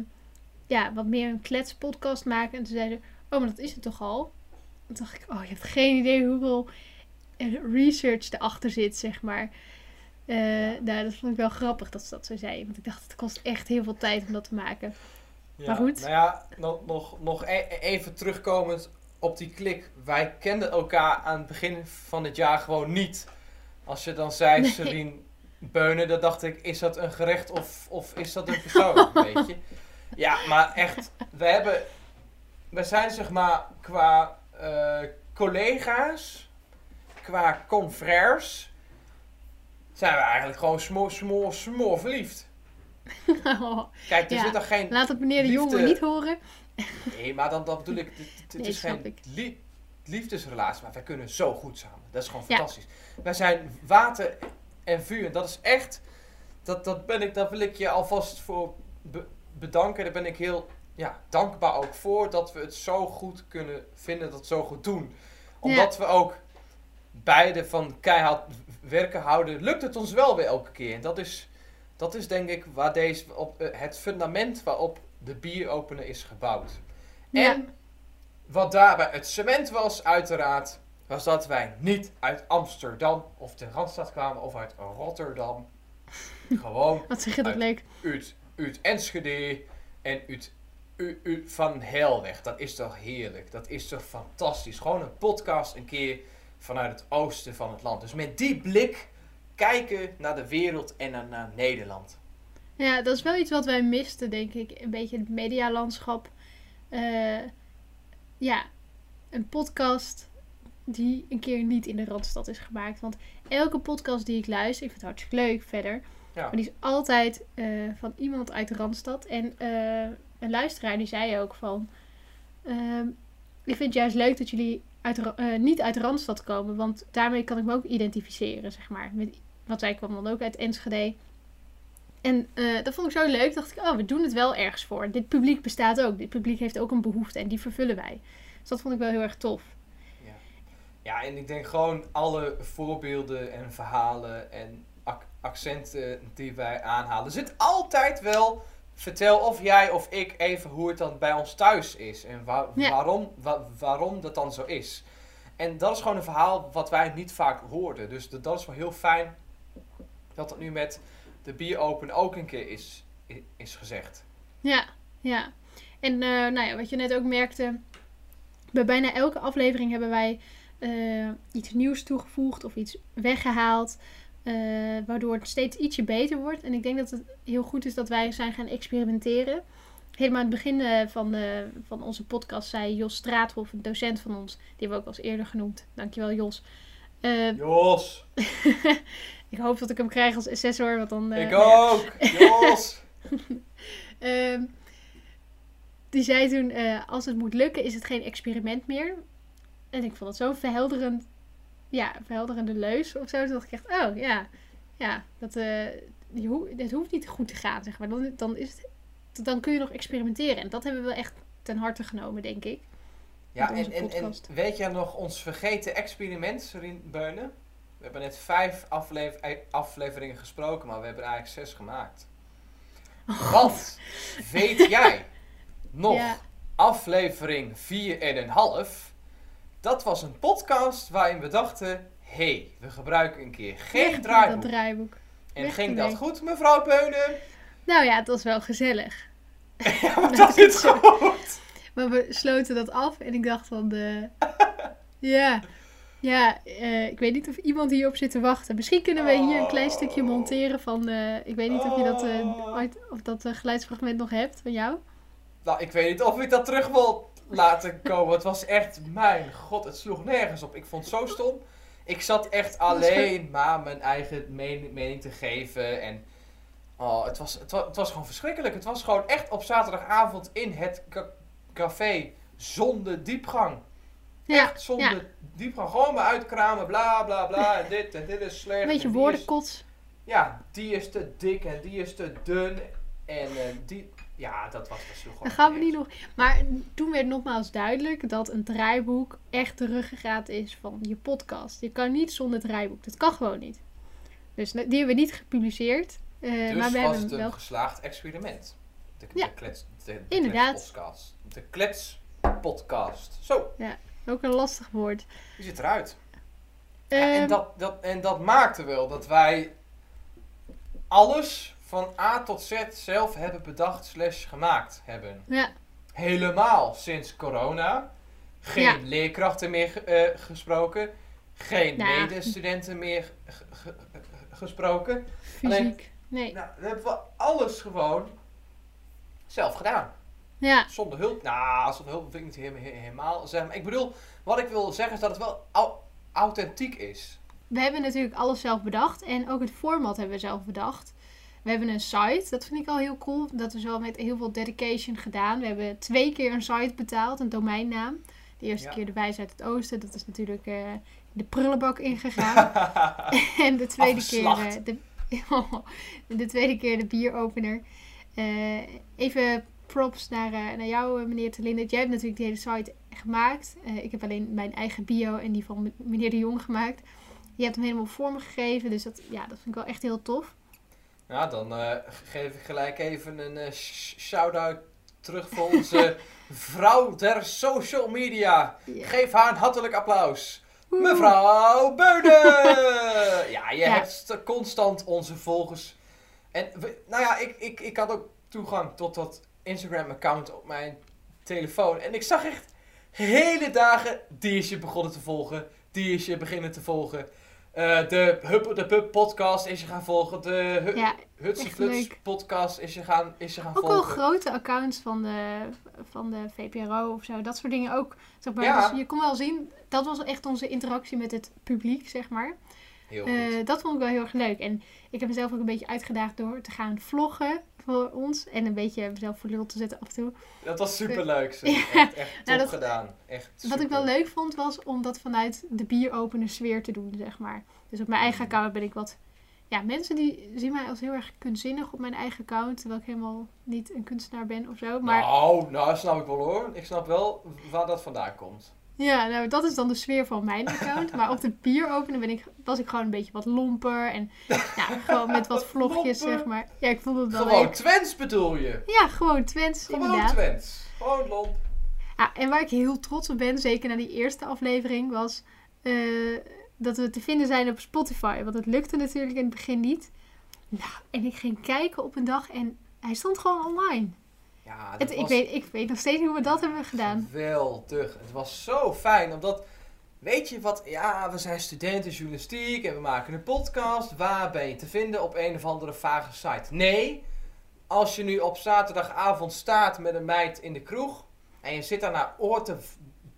ja, wat meer een kletspodcast maken. En toen zeiden oh, maar dat is het toch al? Toen dacht ik, oh, je hebt geen idee hoeveel eh, research erachter zit, zeg maar. Eh, nou, dat vond ik wel grappig dat ze dat zo zei. Want ik dacht, het kost echt heel veel tijd om dat te maken. ja. Maar goed. Nou ja, nog, nog, nog e- even terugkomend op die klik. Wij kenden elkaar aan het begin van het jaar gewoon niet. Als je dan zei, Nee. Celine Beunen, dan dacht ik, is dat een gerecht of, of is dat een persoon? Weet je? Ja, maar echt, we hebben, we zijn zeg maar qua eh, collega's, qua confrères, zijn we eigenlijk gewoon smoor, smoor, smoor verliefd. Kijk, er Ja. zit er geen Laat het meneer de Liefde. jongen niet horen. Nee, maar dan, dan bedoel ik, het, Nee, is geen liefdesrelatie, maar wij kunnen zo goed samen. Dat is gewoon Ja. fantastisch. Wij zijn water en vuur en dat is echt, dat, dat ben ik, daar wil ik je alvast voor be- bedanken. Daar ben ik heel ja, dankbaar ook voor dat we het zo goed kunnen vinden, dat we het zo goed doen. Omdat we ook beide van keihard werken houden, lukt het ons wel weer elke keer. En dat is, dat is denk ik waar deze, op, eh, het fundament waarop de bieropener is gebouwd. Ja. En wat daarbij het cement was, uiteraard, was dat wij niet uit Amsterdam of de Randstad kwamen of uit Rotterdam. Gewoon Wat zeg je dat Uit. leuk. uit, uit Enschede en uit, uit Van Helweg. Dat is toch heerlijk? Dat is toch fantastisch? Gewoon een podcast een keer vanuit het oosten van het land. Dus met die blik kijken naar de wereld en naar, naar Nederland. Ja, dat is wel iets wat wij misten, denk ik. Een beetje het medialandschap. Eh, ja, een podcast die een keer niet in de Randstad is gemaakt. Want elke podcast die ik luister, ik vind het hartstikke leuk verder. Ja. Maar die is altijd eh, van iemand uit de Randstad. En eh, een luisteraar die zei ook van... ehm, ik vind het juist leuk dat jullie uit eh, niet uit Randstad komen. Want daarmee kan ik me ook identificeren, zeg maar. Met, want wij kwamen dan ook uit Enschede. En eh, dat vond ik zo leuk. Dacht ik, oh, we doen het wel ergens voor. Dit publiek bestaat ook. Dit publiek heeft ook een behoefte. En die vervullen wij. Dus dat vond ik wel heel erg tof. Ja, en ik denk gewoon alle voorbeelden en verhalen en ac- accenten die wij aanhalen. Er zit altijd wel, vertel of jij of ik even hoe het dan bij ons thuis is. En Ja. waarom, wa- waarom dat dan zo is. En dat is gewoon een verhaal wat wij niet vaak hoorden. Dus dat dat is wel heel fijn dat het nu met de Bier Open ook een keer is is gezegd. Ja, ja. En eh, nou ja, wat je net ook merkte, bij bijna elke aflevering hebben wij eh, iets nieuws toegevoegd of iets weggehaald, eh, waardoor het steeds ietsje beter wordt. En ik denk dat het heel goed is dat wij zijn gaan experimenteren. Helemaal aan het begin eh, van, de, van onze podcast zei Jos Straathof, een docent van ons, die hebben we ook al eens eerder genoemd. Dankjewel Jos. Eh, Jos! ik hoop dat ik hem krijg als assessor, want dan... eh, ik ook! Jos! Ehm, die zei toen, eh, als het moet lukken, is het geen experiment meer. En ik vond het zo'n verhelderend, ja, verhelderende leus of zo. Dacht ik echt, oh ja, ja, dat, hoe, het hoeft niet goed te gaan, zeg maar. Dan, dan, is het, dan kun je nog experimenteren. En dat hebben we echt ten harte genomen, denk ik. Ja, en, en, en weet jij nog ons vergeten experiment, Serien Beunen? We hebben net vijf aflev- eh, afleveringen gesproken, maar we hebben er eigenlijk zes gemaakt. Wat weet jij nog? Ja. Aflevering 4 en een half. Dat was een podcast waarin we dachten... Hé, hey, we gebruiken een keer geen draaiboek. Dat draaiboek. En weg ging dat goed, mevrouw Beunen? Nou ja, het was wel gezellig. Ja, maar dat is goed. Maar we sloten dat af en ik dacht van de. Ja, ja eh, ik weet niet of iemand hierop zit te wachten. Misschien kunnen we hier een klein stukje monteren van. eh, ik weet niet of je dat, Oh. ooit- of dat geluidsfragment nog hebt van jou. Nou, ik weet niet of ik dat terug wil laten komen. Het was echt, mijn god, het sloeg nergens op. Ik vond het zo stom. Ik zat echt alleen maar mijn eigen men- mening te geven. En oh, het, was, het, was, het was gewoon verschrikkelijk. Het was gewoon echt op zaterdagavond in het ca- café zonder diepgang. Ja, Echt zonder ja. diepgang. Gewoon maar uitkramen, bla bla bla. En dit en dit is slecht. een beetje is- woordenkots. Ja, die is te dik en die is te dun. En eh, die... Ja, dat was sloeg gewoon Dan gaan we niet nog. Maar toen werd nogmaals duidelijk dat een draaiboek echt de ruggengraat is van je podcast. Je kan niet zonder draaiboek. Dat kan gewoon niet. Dus die hebben we niet gepubliceerd. eh, Dus maar we was hebben het een wel. geslaagd experiment. De, Ja. de klets, de, de Inderdaad. kletspodcast. De kletspodcast. Zo, Ook een lastig woord. die zit eruit. Ja, en, Ehm, dat, dat, en dat maakte wel dat wij alles van A tot Z zelf hebben bedacht slash gemaakt hebben. ja, Helemaal sinds corona. Geen Ja. leerkrachten meer eh, gesproken. Geen Nou. medestudenten meer ge- ge- ge- gesproken. fysiek. Nee. Nou, dan hebben we alles gewoon zelf gedaan. Ja, Zonder hulp. Nou, zonder hulp vind ik niet helemaal, zeggen. Maar ik bedoel, wat ik wil zeggen is dat het wel au- authentiek is. we hebben natuurlijk alles zelf bedacht. En ook het format hebben we zelf bedacht. We hebben een site. Dat vind ik al heel cool. Dat is wel met heel veel dedication gedaan. We hebben twee keer een site betaald. Een domeinnaam. De eerste Ja. keer de Wijs uit het Oosten. Dat is natuurlijk eh, de prullenbak ingegaan. en de tweede keer Afgeslacht. eh, de, de tweede keer de bieropener. Eh, even props naar, naar jou, meneer Telinde. Jij hebt natuurlijk de hele site gemaakt. Ik heb alleen mijn eigen bio en die van meneer de Jong gemaakt. Je hebt hem helemaal vormgegeven. Dus dat, ja, dat vind ik wel echt heel tof. Nou, dan eh, geef ik gelijk even een sh- shout-out terug voor onze vrouw der social media. Ja. Geef haar een hartelijk applaus. Mevrouw Beuden! ja, je Ja. hebt st- constant onze volgers. En we- nou ja, ik, ik, ik had ook toegang tot dat Instagram-account op mijn telefoon. En ik zag echt hele dagen, die is je begonnen te volgen. Die is je beginnen te volgen. Eh, de Hup de Pup podcast is je gaan volgen. De Hu Ja, Hutse echt Fluts leuk. podcast is je gaan, is je gaan ook wel volgen. grote accounts van de, van de VPRO of zo. Dat soort dingen ook. Zeg maar. Ja. Dus je kon wel zien, dat was echt onze interactie met het publiek, zeg maar. Heel goed. Eh, dat vond ik wel heel erg leuk. En ik heb mezelf ook een beetje uitgedaagd door te gaan vloggen voor ons. En een beetje mezelf voor lul te zetten af en toe. dat was superleuk. Zo. Ja. Echt, echt top Nou, dat- gedaan. Echt Wat ik super. wel leuk vond was om dat vanuit de bieropener sfeer te doen, zeg maar. Dus op mijn eigen Mhm. account ben ik wat... Ja, mensen die zien mij als heel erg kunstzinnig op mijn eigen account. Terwijl ik helemaal niet een kunstenaar ben of zo. Maar Nou, nou, snap ik wel hoor. Ik snap wel waar dat vandaan komt. Ja, nou, dat is dan de sfeer van mijn account. maar op de bieropener ben ik, was ik gewoon een beetje wat lomper. En ja, gewoon met wat vlogjes, Lomper? zeg maar. Ja, ik vond het wel Gewoon leuk. Twents bedoel je? Ja, gewoon Twents, Gewoon inderdaad. Twents. Gewoon lomp. Ah, en waar ik heel trots op ben, zeker na die eerste aflevering, was eh, dat we te vinden zijn op Spotify. Want het lukte natuurlijk in het begin niet. Nou, en ik ging kijken op een dag en Hij stond gewoon online. Ja, Het, ik, weet, ik weet nog steeds niet hoe we dat hebben gedaan. geweldig. Het was zo fijn, omdat... Weet je wat? Ja, we zijn studenten journalistiek en we maken een podcast. Waar ben je te vinden? Op een of andere vage site. Nee, als je nu op zaterdagavond staat met een meid in de kroeg... en je zit daar naar oor te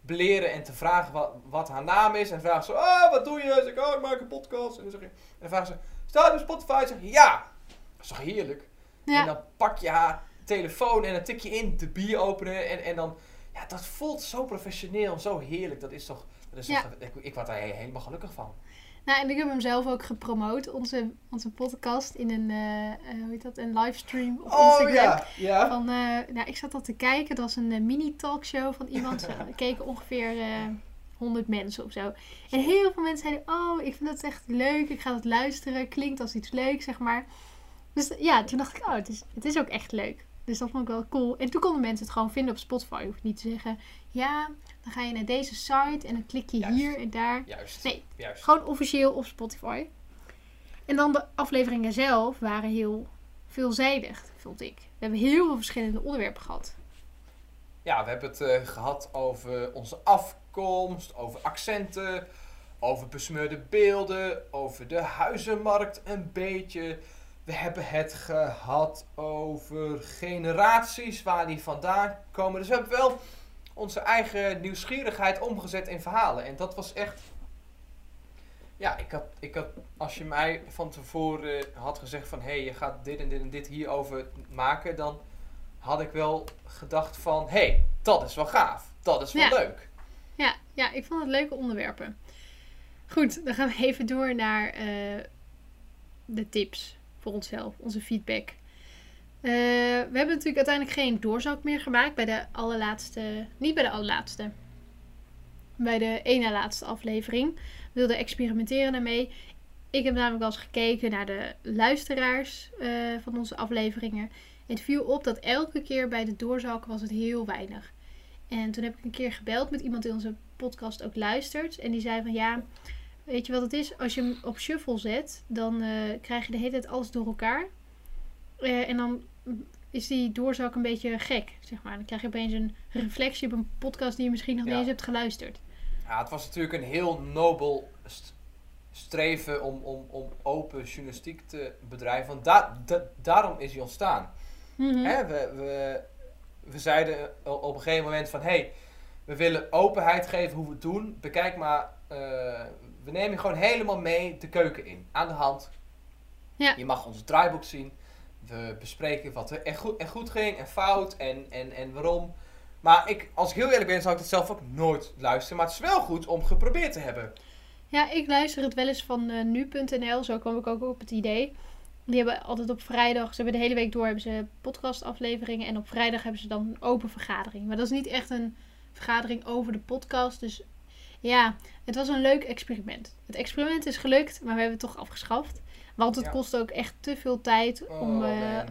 bleren en te vragen wat, wat haar naam is... en vraagt ze, oh, wat doe je? Zeg ik, oh, ik maak een podcast. En dan, zeg je, en dan vraagt ze, staat op Spotify? Zeg je, ja. Dat is toch heerlijk? En dan pak je haar telefoon en dan tik je in de bier openen. En, en dan, ja, dat voelt zo professioneel, zo heerlijk. Dat is toch, dat is Ja. toch ik, ik word daar he- helemaal gelukkig van. nou, en ik heb hem zelf ook gepromoot, onze, onze podcast, in een, eh, hoe heet dat, een livestream op Instagram. Oh, ja. Van, eh, nou, ik zat al te kijken, dat was een mini-talkshow van iemand. Er keken ongeveer eh 100 mensen of zo. En heel veel mensen zeiden, oh, ik vind dat echt leuk, ik ga dat luisteren, klinkt als iets leuks, zeg maar. Dus ja, toen dacht ik, oh, het is, het is ook echt leuk. Dus dat vond ik wel cool. En toen konden mensen het gewoon vinden op Spotify. Je hoeft niet te zeggen, ja, dan ga je naar deze site en dan klik je Juist. hier en daar. Juist. Nee. Juist. Gewoon officieel op Spotify. En dan de afleveringen zelf waren heel veelzijdig, vond ik. We hebben heel veel verschillende onderwerpen gehad. Ja, we hebben het eh, gehad over onze afkomst, over accenten, over besmeurde beelden, over de huizenmarkt een beetje. We hebben het gehad over generaties, waar die vandaan komen. Dus we hebben wel onze eigen nieuwsgierigheid omgezet in verhalen. En dat was echt... Ja, ik had, ik had, als je mij van tevoren had gezegd van... Hé, hey, je gaat dit en dit en dit hierover maken, dan had ik wel gedacht van... Hé, hey, dat is wel gaaf. Dat is wel Ja. leuk. Ja, ja, ik vond het leuke onderwerpen. Goed, dan gaan we even door naar eh, de tips voor onszelf, onze feedback. Eh, we hebben natuurlijk uiteindelijk geen doorzak meer gemaakt bij de allerlaatste, niet bij de allerlaatste, bij de ene laatste aflevering. We wilden experimenteren daarmee. Ik heb namelijk wel eens gekeken naar de luisteraars eh, van onze afleveringen. En het viel op dat elke keer bij de doorzak was het heel weinig. En toen heb ik een keer gebeld met iemand die onze podcast ook luistert. En die zei van ja, weet je wat het is? Als je hem op shuffle zet, dan eh, krijg je de hele tijd alles door elkaar. Eh, en dan is die doorzak een beetje gek, zeg maar. Dan krijg je opeens een reflectie op een podcast die je misschien nog niet Ja. eens hebt geluisterd. Ja, het was natuurlijk een heel nobel st- streven om, om, om open journalistiek te bedrijven. Want da- da- daarom is hij ontstaan. Mhm. Hè, we, we, we zeiden o- op een gegeven moment van... hey, we willen openheid geven hoe we het doen. Bekijk maar, eh, we nemen je gewoon helemaal mee de keuken in. Aan de hand. Ja. Je mag ons draaiboek zien. We bespreken wat er echt goed, goed ging en fout en, en, en waarom. Maar ik, als ik heel eerlijk ben, zou ik het zelf ook nooit luisteren. Maar het is wel goed om geprobeerd te hebben. Ja, ik luister het wel eens van eh, nu.nl. Zo kwam ik ook op het idee. Die hebben altijd op vrijdag, ze hebben de hele week door hebben ze podcastafleveringen. En op vrijdag hebben ze dan een open vergadering. Maar dat is niet echt een vergadering over de podcast. Dus ja, het was een leuk experiment. Het experiment is gelukt, maar we hebben het toch afgeschaft. Want het Ja. kost ook echt te veel tijd om, Oh, eh, man.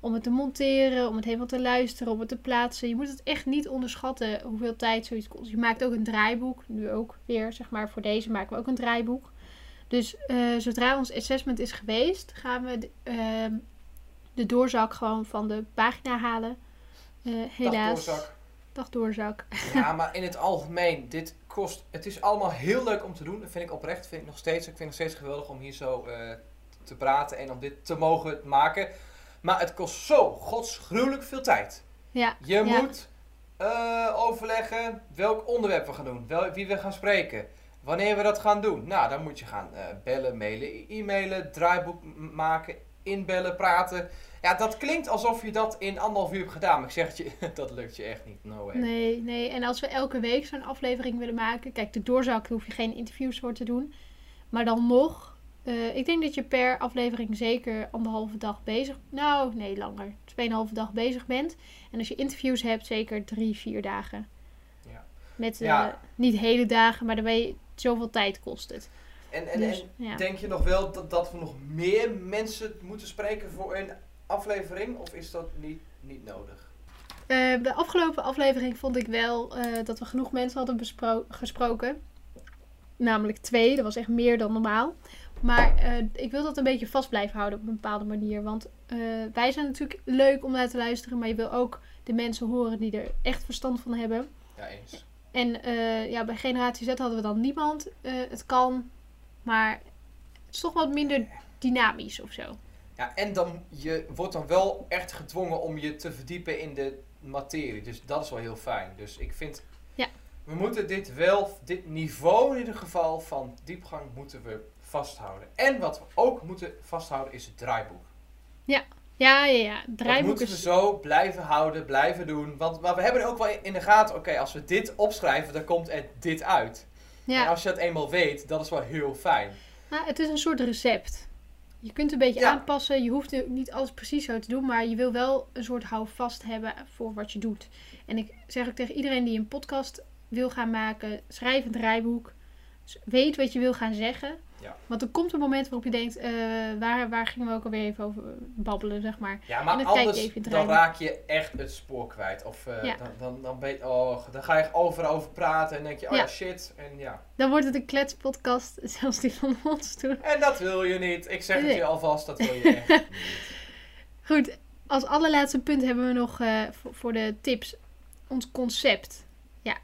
om het te monteren, om het helemaal te luisteren, om het te plaatsen. Je moet het echt niet onderschatten hoeveel tijd zoiets kost. Je maakt ook een draaiboek. Nu ook weer, zeg maar, voor deze maken we ook een draaiboek. Dus eh, zodra ons assessment is geweest, gaan we de, ehm, de doorzak gewoon van de pagina halen. Eh, helaas. Dagdoorzak. Dag doorzak. Ja, maar in het algemeen, dit kost. Het is allemaal heel leuk om te doen. Dat vind ik oprecht. Vind ik nog steeds. Ik vind het nog steeds geweldig om hier zo eh, te praten en om dit te mogen maken. Maar het kost zo godsgruwelijk veel tijd. Ja, Je Ja. moet eh, overleggen welk onderwerp we gaan doen, wel, wie we gaan spreken, wanneer we dat gaan doen. Nou, dan moet je gaan eh, bellen, mailen, e-mailen, draaiboek maken, inbellen, praten. Ja, dat klinkt alsof je dat in anderhalf uur hebt gedaan, maar ik zeg het je, dat lukt je echt niet. No way. nee, nee. En als we elke week zo'n aflevering willen maken. Kijk, de doorzak hoef je geen interviews voor te doen. Maar dan nog. eh, ik denk dat je per aflevering zeker anderhalve dag bezig... Nou, nee, langer. Tweeënhalve dag bezig bent. En als je interviews hebt, zeker drie, vier dagen. Ja. Met eh, Ja. niet hele dagen, maar je, zoveel tijd kost het. En, en, Dus, en ja. denk je nog wel dat, dat we nog meer mensen moeten spreken voor een aflevering, of is dat niet, niet nodig? Eh, de afgelopen aflevering vond ik wel eh, dat we genoeg mensen hadden gesproken. Namelijk twee, dat was echt meer dan normaal. Maar eh, ik wil dat een beetje vast blijven houden op een bepaalde manier. Want wij zijn natuurlijk leuk om naar te luisteren, maar je wil ook de mensen horen die er echt verstand van hebben. Ja, eens. En ja, bij Generatie Z hadden we dan niemand. Het kan, maar het is toch wat minder dynamisch of zo. Ja, en dan, je wordt dan wel echt gedwongen om je te verdiepen in de materie. Dus dat is wel heel fijn. Dus ik vind, Ja. we moeten dit wel, dit niveau in ieder geval van diepgang moeten we vasthouden. En wat we ook moeten vasthouden is het draaiboek. Ja, ja, ja. Dat Draaiboek moeten we is... zo blijven houden, blijven doen. Want maar we hebben ook wel in de gaten, oké, als we dit opschrijven, dan komt er dit uit. En Ja, als je dat eenmaal weet, dat is wel heel fijn. nou, het is een soort recept. Je kunt een beetje Ja. aanpassen. Je hoeft niet alles precies zo te doen, maar je wil wel een soort houvast hebben voor wat je doet. En ik zeg ook tegen iedereen die een podcast wil gaan maken, schrijf een draaiboek. Dus Weet wat je wil gaan zeggen. Ja. Want er komt een moment waarop je denkt, eh, waar, waar gingen we ook alweer even over babbelen, zeg maar. Ja, maar anders even dan raak je echt het spoor kwijt. Of eh, Ja. dan, dan, dan, ben je, oh, dan ga je overal over praten en denk je, oh ja, Ja. shit. En ja. Dan wordt het een kletspodcast, zelfs die van ons toen. En dat wil je niet. Ik zeg het je alvast, dat wil je echt niet. Goed, als allerlaatste punt hebben we nog eh, voor, voor de tips ons concept. Ja,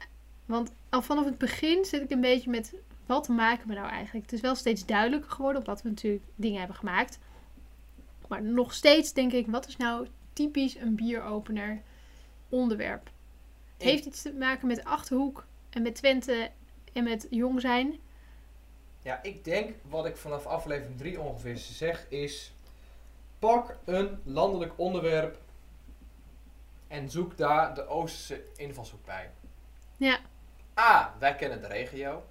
want al vanaf het begin zit ik een beetje met wat maken we nou eigenlijk. Het is wel steeds duidelijker geworden, omdat we natuurlijk dingen hebben gemaakt. Maar nog steeds denk ik, wat is nou typisch een bieropener onderwerp? Het heeft iets te maken met Achterhoek en met Twente en met jong zijn. Ja, ik denk wat ik vanaf aflevering 3 ongeveer zeg is... Pak een landelijk onderwerp en zoek daar de Oosterse invalshoek bij. Ja, A. Wij kennen de regio.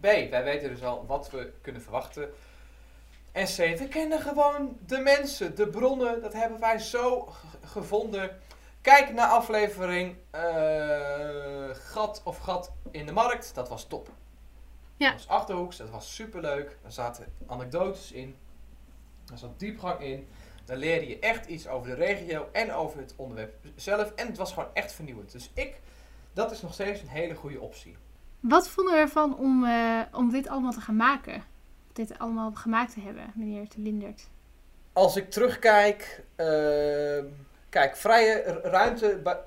B. Wij weten dus al wat we kunnen verwachten. En C. We kennen gewoon de mensen, de bronnen. Dat hebben wij zo gevonden. Kijk naar aflevering eh, Gat of Gat in de Markt. Dat was top. Ja. Dat was Achterhoeks. Dat was superleuk. Er zaten anekdotes in. Er zat diepgang in. Dan leerde je echt iets over de regio en over het onderwerp zelf. En het was gewoon echt vernieuwend. Dus ik dat is nog steeds een hele goede optie. Wat vonden we ervan om, eh, om dit allemaal te gaan maken? Dit allemaal gemaakt te hebben, meneer Te Lindert. Als ik terugkijk, ehm, kijk, vrije ruimte bij,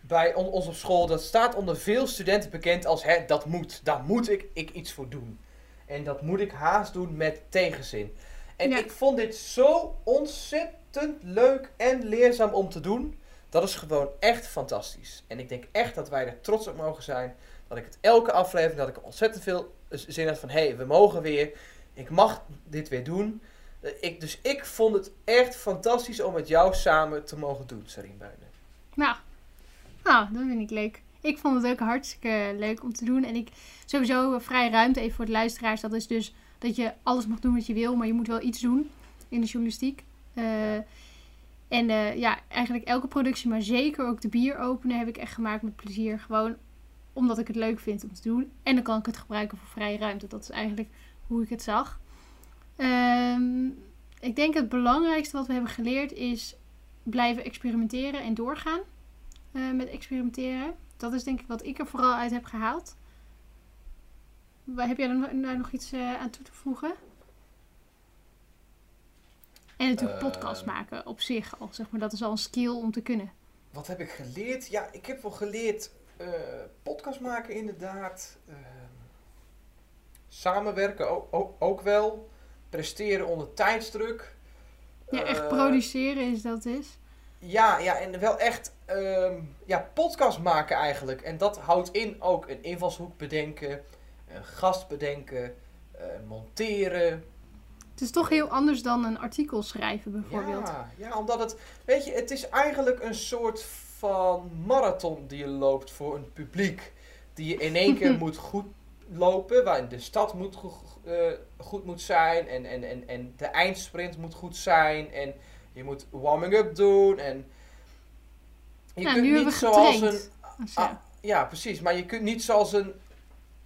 bij on- ons op school, dat staat onder veel studenten bekend als hè, dat moet, daar moet ik, ik iets voor doen. En dat moet ik haast doen met tegenzin. En Ja. ik vond dit zo ontzettend leuk en leerzaam om te doen. Dat is gewoon echt fantastisch. En ik denk echt dat wij er trots op mogen zijn. Dat ik het elke aflevering, dat ik ontzettend veel zin had van... Hé, hey, we mogen weer. Ik mag dit weer doen. Eh, Ik, dus ik vond het echt fantastisch om met jou samen te mogen doen, Sarine Buinen. Nou, nou, dat vind ik leuk. Ik vond het ook hartstikke leuk om te doen. En ik sowieso eh, vrije ruimte, even voor de luisteraars. Dat is dus dat je alles mag doen wat je wil, maar je moet wel iets doen in de journalistiek. Eh, en ja, eigenlijk elke productie, maar zeker ook de bier openen, heb ik echt gemaakt met plezier. Gewoon omdat ik het leuk vind om te doen. En dan kan ik het gebruiken voor vrije ruimte. Dat is eigenlijk hoe ik het zag. Ehm, ik denk het belangrijkste wat we hebben geleerd is blijven experimenteren en doorgaan eh, met experimenteren. Dat is denk ik wat ik er vooral uit heb gehaald. Heb jij no- nou nog iets eh, aan toe te voegen? En natuurlijk Eh. podcast maken op zich al. Zeg maar, dat is al een skill om te kunnen. Wat heb ik geleerd? Ja, ik heb wel geleerd eh, podcast maken inderdaad. Ehm, samenwerken ook, ook, ook wel. Presteren onder tijdsdruk. Ja, echt Eh, produceren is dat is. Ja, ja, en wel echt ehm, ja, podcast maken eigenlijk. En dat houdt in ook een invalshoek bedenken, een gast bedenken, eh, monteren. Het is toch heel anders dan een artikel schrijven bijvoorbeeld. Ja, ja, omdat het, weet je, het is eigenlijk een soort van marathon die je loopt voor een publiek. Die je in één keer moet goed lopen, waarin de stad moet go- eh, goed moet zijn en, en, en, en de eindsprint moet goed zijn en je moet warming-up doen en je Nou, kunt niet zoals getraind. een ja. Ah, ja, precies. Maar je kunt niet zoals een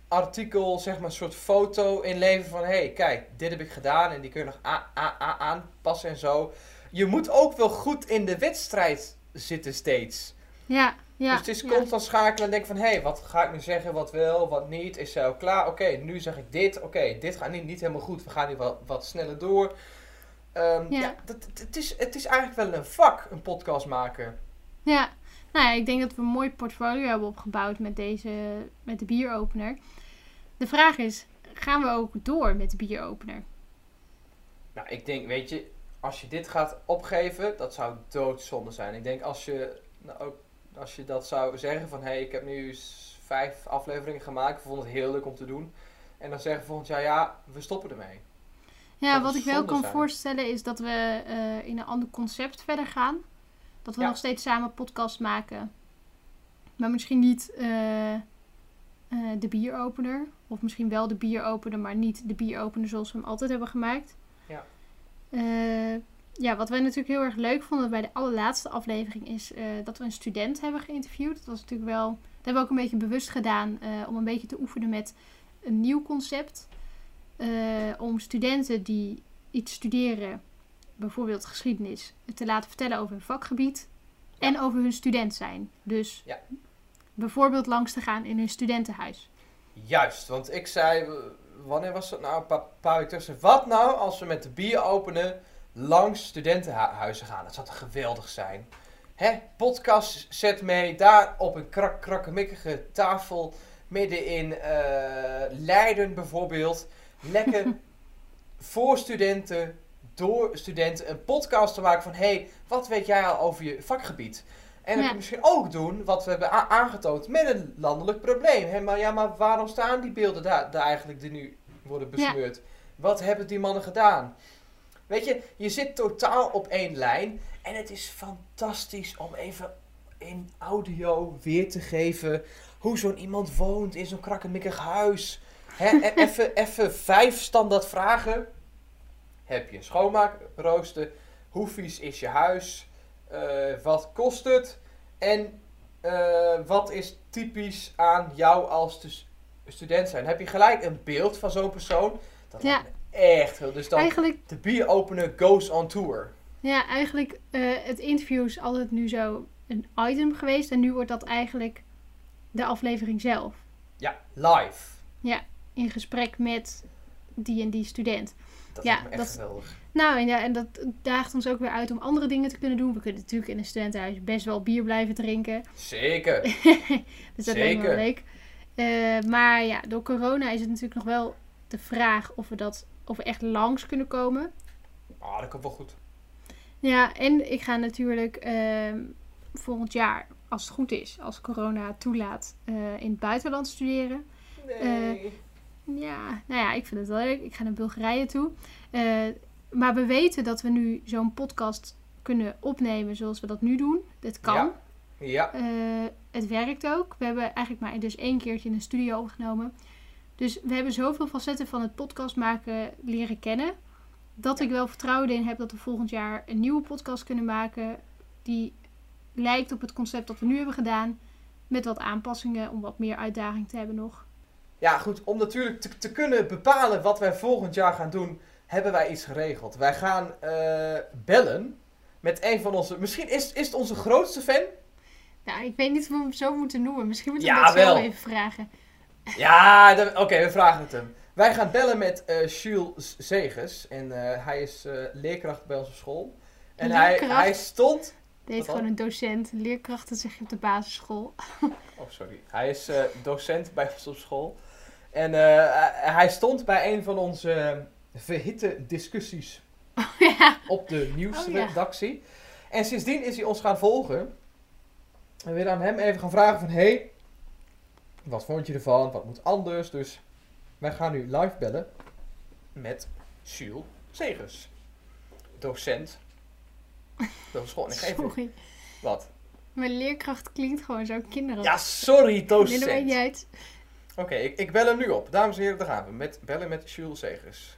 artikel, zeg maar, een soort foto inleveren van... Hé, hey, kijk, dit heb ik gedaan en die kun je nog aanpassen en zo. Je moet ook wel goed in de wedstrijd zitten steeds. ja, ja, dus het is ja. constant schakelen en denken van... Hé, hey, wat ga ik nu zeggen, wat wel, wat niet? Is zij al klaar? Oké, nu zeg ik dit. Oké, dit gaat niet, niet helemaal goed. We gaan nu wat, wat sneller door. Ehm, Ja. ja, dat, het, is, het is eigenlijk wel een vak, een podcast maken. Ja, nou ja, ik denk dat we een mooi portfolio hebben opgebouwd met deze, met de bieropener. De vraag is, gaan we ook door met de bieropener? Nou, ik denk, weet je, als je dit gaat opgeven, dat zou doodzonde zijn. Ik denk als je, nou, ook, als je dat zou zeggen van, hé, hey, ik heb nu vijf afleveringen gemaakt, ik vond het heel leuk om te doen. En dan zeggen volgend jaar, ja, we stoppen ermee. Ja, Dat wat ik wel kan zijn. voorstellen is dat we eh, in een ander concept verder gaan. Dat we Ja. nog steeds samen podcast maken. Maar misschien niet eh, eh, de bieropener. Of misschien wel de bieropener, maar niet de bieropener zoals we hem altijd hebben gemaakt. Eh, ja, wat wij natuurlijk heel erg leuk vonden bij de allerlaatste aflevering is eh, dat we een student hebben geïnterviewd. Dat was natuurlijk wel, dat hebben we ook een beetje bewust gedaan eh, om een beetje te oefenen met een nieuw concept. Om studenten die iets studeren, bijvoorbeeld geschiedenis, te laten vertellen over hun vakgebied en over hun student zijn. Dus Ja. bijvoorbeeld langs te gaan in hun studentenhuis. Juist, want ik zei, wanneer was dat nou? Een paar, paar weken. Wat nou als we met de bier openen langs studentenhuizen gaan? Dat zou toch geweldig zijn? Hè? Podcast zet mee, daar op een krak, krakkemikkige tafel, midden in eh, Leiden bijvoorbeeld. Lekker voor studenten, door studenten, een podcast te maken van... hé, hey, wat weet jij al over je vakgebied? En Ja. je misschien ook doen wat we hebben aangetoond met een landelijk probleem. Maar ja, maar waarom staan die beelden daar, daar eigenlijk die nu worden Ja. besmeurd? Wat hebben die mannen gedaan? Weet je, je zit totaal op één lijn. En het is fantastisch om even in audio weer te geven hoe zo'n iemand woont in zo'n krakkemikkig huis. Hè? En even, even vijf standaard vragen. Heb je een schoonmaakrooster? Hoe vies is je huis? Eh, wat kost het? En eh, wat is typisch aan jou als stu- student zijn? Heb je gelijk een beeld van zo'n persoon? Dat Ja. echt heel. Dus dan Eigenlijk, de bieropener goes on tour. ja, eigenlijk eh, het interview is altijd nu zo een item geweest. En nu wordt dat eigenlijk de aflevering zelf. Ja, live. In gesprek met die en die student. Dat Ja, me echt dat- geweldig. Nou, en, ja, en dat daagt ons ook weer uit om andere dingen te kunnen doen. We kunnen natuurlijk in een studentenhuis best wel bier blijven drinken. Zeker. Dus dat lijkt me wel Zeker. leuk. Eh, maar ja, door corona is het natuurlijk nog wel de vraag of we, dat, of we echt langs kunnen komen. Ah, dat komt wel goed. Ja, en ik ga natuurlijk ehm, volgend jaar, als het goed is, als corona toelaat, eh, in het buitenland studeren. Nee. Ja, nou ja, ik vind het wel leuk. Ik ga naar Bulgarije toe. Maar we weten dat we nu zo'n podcast kunnen opnemen zoals we dat nu doen. Het kan. Ja. ja. Eh, het werkt ook. We hebben eigenlijk maar dus één keertje in een studio opgenomen. Dus we hebben zoveel facetten van het podcast maken leren kennen. Dat ik wel vertrouwen in heb dat we volgend jaar een nieuwe podcast kunnen maken. Die lijkt op het concept dat we nu hebben gedaan. Met wat aanpassingen om wat meer uitdaging te hebben nog. Ja, goed. Om natuurlijk te, te kunnen bepalen wat wij volgend jaar gaan doen, hebben wij iets geregeld. Wij gaan eh, bellen met een van onze... Misschien is, is het onze grootste fan? Nou, ik weet niet of we hem zo moeten noemen. Misschien moeten we Ja, dat wel. even vragen. Ja, oké, we vragen het hem. Wij gaan bellen met eh Jules Zegers. En eh, hij is leerkracht bij onze school. En hij, hij stond... Deed gewoon een docent, leerkrachten zeg je op de basisschool. Oh, sorry. Hij is docent bij ons op school. En hij- stond bij een van onze verhitte discussies ja. op de nieuwsredactie. En sindsdien is hij ons gaan volgen. En we willen aan hem even gaan vragen van... Hey, wat vond je ervan? Wat moet anders? Dus wij gaan nu live bellen met Jules Segers. Docent. Dat is gewoon... Geef Sorry. Wat? Mijn leerkracht klinkt gewoon zo kinderachtig. Ja, sorry, Nee, docent. niet uit. Oké, ik, ik bel hem nu op. Dames en heren, daar gaan we. Met, bellen met Jules Segers.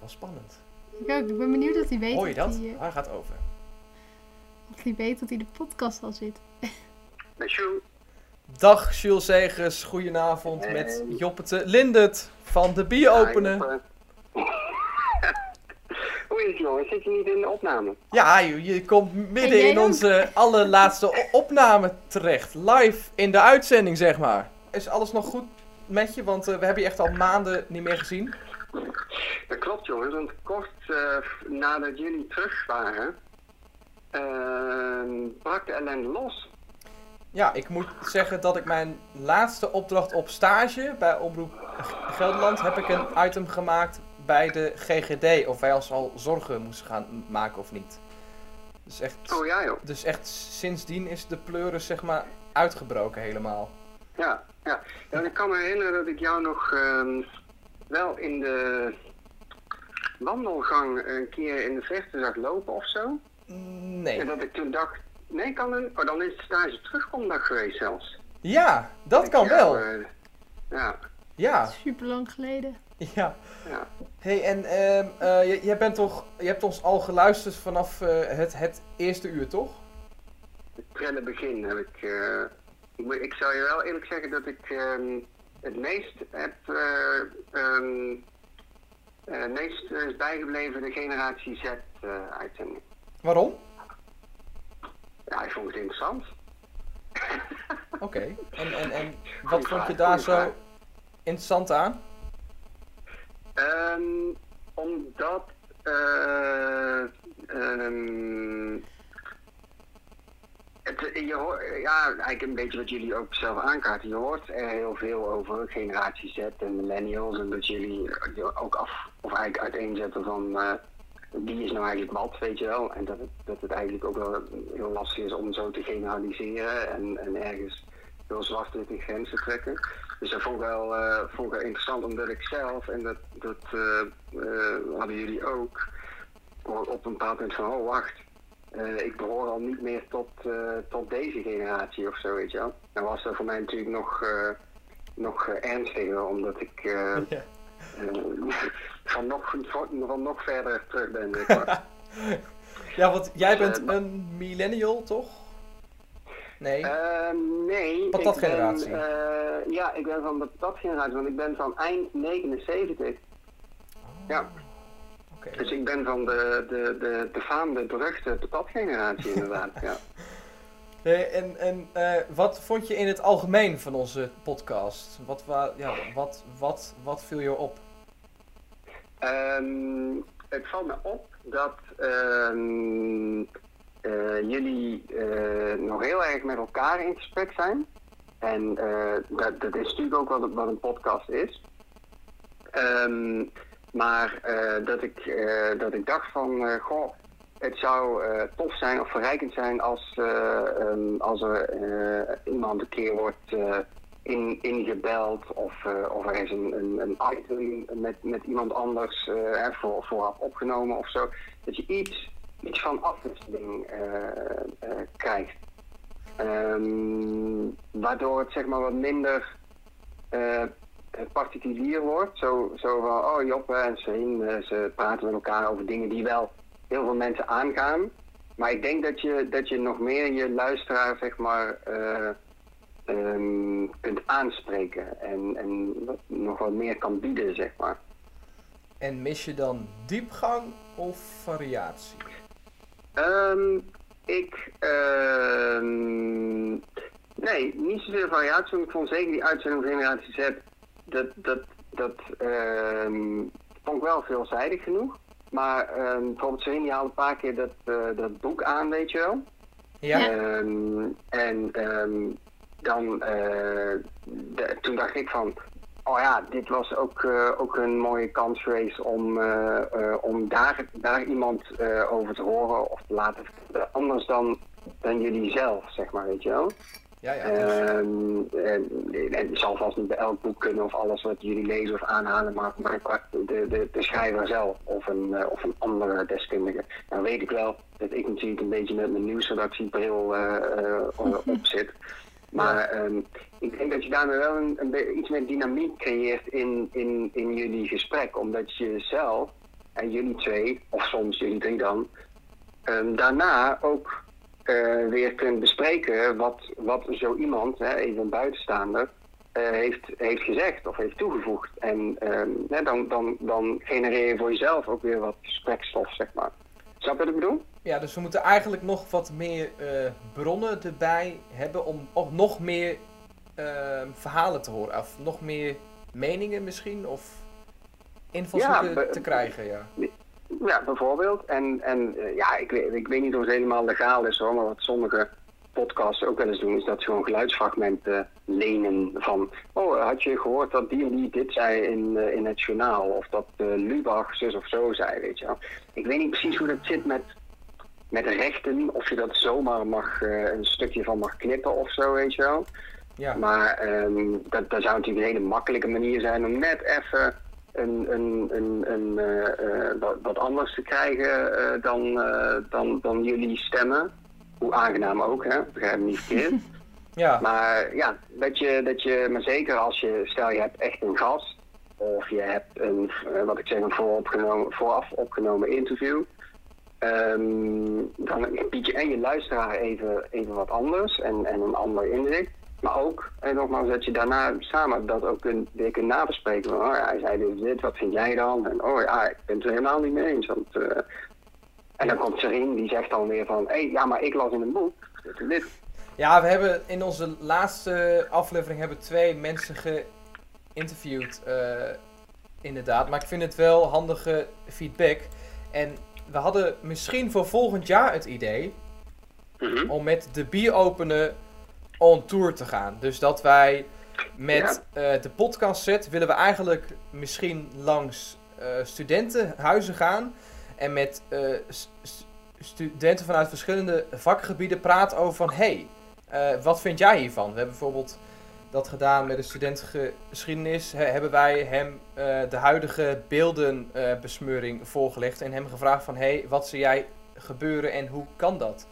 Het wel spannend. Ik ook. Ik ben benieuwd dat hij weet Hoor je dat, dat? Hij, eh, Hij gaat over. of hij weet dat hij de podcast al zit. Met. Dag Jules Segers, goedenavond met Joppete Lindert van de Bieropenen. Hoe is het jongen? Zit je niet in de opname? Ja, je, je komt En midden in ook? onze allerlaatste opname terecht. Live in de uitzending, zeg maar. Is alles nog goed met je? Want eh, we hebben je echt al maanden niet meer gezien. Dat klopt jongens, want kort eh, nadat jullie terug waren, ehm, brak de ellende los. Ja, ik moet zeggen dat ik mijn laatste opdracht op stage bij Omroep Gelderland heb ik een item gemaakt bij de GGD. Of wij ons al zorgen moesten gaan maken of niet. Dus echt, Oh ja joh. dus echt sindsdien is de pleuris zeg maar uitgebroken helemaal. Ja, ja. ja ik kan me herinneren dat ik jou nog ehm, wel in de wandelgang een keer in de verte zag lopen of zo. Nee. En dat ik toen dacht, nee kan een, oh dan is de stage terugkomdag geweest zelfs. Ja, dat Ik kan jou, wel. ja, Ja, Super lang geleden. ja. ja. hey, en ehm, eh, je, jij bent toch, je hebt ons al geluisterd vanaf eh, het, het eerste uur, toch? Het prille begin heb ik. eh, ik, moet- ik zou je wel eerlijk zeggen dat ik ehm, het meest heb. het meest is bijgebleven de Generatie Z eh, uitzending. Waarom? Ja, ik vond het interessant. Oké. En, en, en wat Goeie vond je daar goeie zo vraag. interessant aan? Ehm, omdat. eh, ehm, het, je hoort, ja, eigenlijk een beetje wat jullie ook zelf aankaarten. Je hoort er heel veel over generatie Z en millennials. En dat jullie je ook af, of eigenlijk uiteenzetten van eh, wie is nou eigenlijk wat, weet je wel. En dat het, dat het eigenlijk ook wel heel lastig is om zo te generaliseren en, en ergens heel zwart-witte grenzen trekken. Dus dat vond ik wel, eh, vond ik interessant, omdat ik zelf, en dat, dat eh, eh, hadden jullie ook, op een bepaald moment van, oh wacht, eh, ik behoor al niet meer tot, eh, tot deze generatie of zo, weet je wel. Dan was dat voor mij natuurlijk nog, eh, nog ernstiger, omdat ik Ja. van, nog, van nog verder terug ben, zeg maar. Ja, want jij bent een millennial, toch? Nee. Nee. Ben, eh, ja, ik ben van de patatgeneratie, want ik ben van eind 79. Ja, Dus ik ben van de, de, de, de faamde, beruchte patatgeneratie inderdaad. Ja. En en eh, wat vond je in het algemeen van onze podcast? Wat, wa ja, wat, wat, wat viel je op? Ehm, het valt me op dat ehm, eh, jullie eh, nog heel erg met elkaar in gesprek zijn. En dat, dat is natuurlijk ook wat, wat een podcast is. Ehm, maar eh, dat, ik, eh, dat ik dacht van, eh, goh, het zou tof zijn of verrijkend zijn als, als er iemand een keer wordt in, ingebeld of, of er is een, een, een item met, met iemand anders eh, voor, vooraf opgenomen of zo. Dat je iets, iets van afwisseling krijgt. Ehm, waardoor het zeg maar wat minder particulier wordt. Zo, zo van, oh Joppe en Seen, eh, ze praten met elkaar over dingen die wel heel veel mensen aangaan. Maar ik denk dat je, dat je nog meer je luisteraar zeg maar eh, ehm, kunt aanspreken. En, en nog wat meer kan bieden, zeg maar. En mis je dan diepgang of variatie? Ehm, ik, ehm, nee, niet zoveel variatie. want Ik vond zeker die uitzending van Generatie Z, dat, dat, dat ehm, vond ik wel veelzijdig genoeg. Maar ehm, bijvoorbeeld Serena haalde een paar keer dat, eh, dat boek aan, weet je wel. Ja? Ehm, en ehm, dan, eh, de- toen dacht ik van, oh ja, dit was ook, eh, ook een mooie kans geweest om, om daar, daar iemand eh, over te horen of te laten vertellen. Anders dan, dan jullie zelf, zeg maar, weet je wel. Ja, ja. Ehm, en, en het zal vast niet bij elk boek kunnen of alles wat jullie lezen of aanhalen, maar, maar de, de, de schrijver zelf of een, eh, of een andere deskundige. Nou weet ik wel dat ik natuurlijk een beetje met mijn nieuwsredactiebril eh eh, op zit. Maar ehm, ik denk dat je daarmee wel een, een iets meer dynamiek creëert in, in, in jullie gesprek. Omdat je zelf en jullie twee, of soms jullie drie dan, ehm, daarna ook eh, weer kunt bespreken wat, wat zo iemand, hè, even een buitenstaander, eh, heeft, heeft gezegd of heeft toegevoegd. En ehm, dan, dan, dan genereer je voor jezelf ook weer wat gesprekstof, zeg maar. Snap je wat ik bedoel? Ja, dus we moeten eigenlijk nog wat meer eh, bronnen erbij hebben om ook nog meer eh, verhalen te horen. Of nog meer meningen misschien. Of... invalshoeken Ja, te krijgen, ja. Ja, bijvoorbeeld. En, en eh, ja, ik weet, ik weet niet of het helemaal legaal is hoor, maar wat sommige podcasts ook wel eens doen, is dat ze gewoon geluidsfragmenten lenen van, oh, had je gehoord dat die en die dit zei in, eh, in het journaal, of dat eh, Lubach zus of zo zei, weet je wel. Ik weet niet precies hoe dat zit met, met de rechten, of je dat zomaar mag, een stukje van mag knippen of zo, weet je wel. Ja, Maar ehm, dat, dat zou natuurlijk een hele makkelijke manier zijn om net even een, een, een, een, eh, eh, wat, wat anders te krijgen eh, dan, eh, dan, dan jullie stemmen. Hoe aangenaam ook, hè? Begrijp me niet verkeerd. ja, Maar ja, dat je, dat je, maar zeker als je, stel je hebt echt een gast, of je hebt een, wat ik zeg, een vooropgenomen, vooraf opgenomen interview, ehm, dan bied je en je luisteraar even, even wat anders en, en een ander inzicht. Maar ook, en nogmaals, dat je daarna samen dat ook kunt, weer kunt nabespreken. Van, oh ja, hij zei dus dit, wat vind jij dan? En oh ja, ik ben het er helemaal niet mee eens. Want, eh, en dan komt Serin, die zegt dan weer van, hé, hey, ja, maar ik las in een boek. Dit en dit. ja, we hebben in onze laatste aflevering hebben twee mensen geïnterviewd, eh, inderdaad. Maar ik vind het wel handige feedback. En we hadden misschien voor volgend jaar het idee Mhm. om met de bieropenen on tour te gaan. Dus dat wij met eh, de podcast set willen we eigenlijk misschien langs eh, studentenhuizen gaan. En met eh, studenten vanuit verschillende vakgebieden praten over van... Hé, hey, wat vind jij hiervan? We hebben bijvoorbeeld dat gedaan met de studentengeschiedenis. He- hebben wij hem de huidige beeldenbesmeuring voorgelegd. En hem gevraagd van... Hé, hey, wat zie jij gebeuren en hoe kan dat?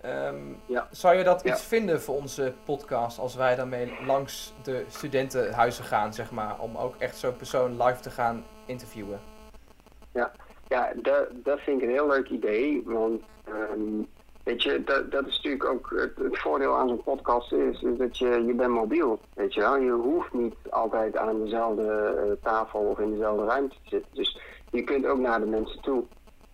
Ehm, Ja. Zou je dat Ja. iets vinden voor onze podcast als wij daarmee langs de studentenhuizen gaan, zeg maar, om ook echt zo'n persoon live te gaan interviewen? Ja, dat, dat vind ik een heel leuk idee. Want ehm, weet je, dat, dat is natuurlijk ook het, het voordeel aan zo'n podcast is, is dat je, je bent mobiel. Weet je wel, je hoeft niet altijd aan dezelfde eh, tafel of in dezelfde ruimte te zitten. Dus je kunt ook naar de mensen toe.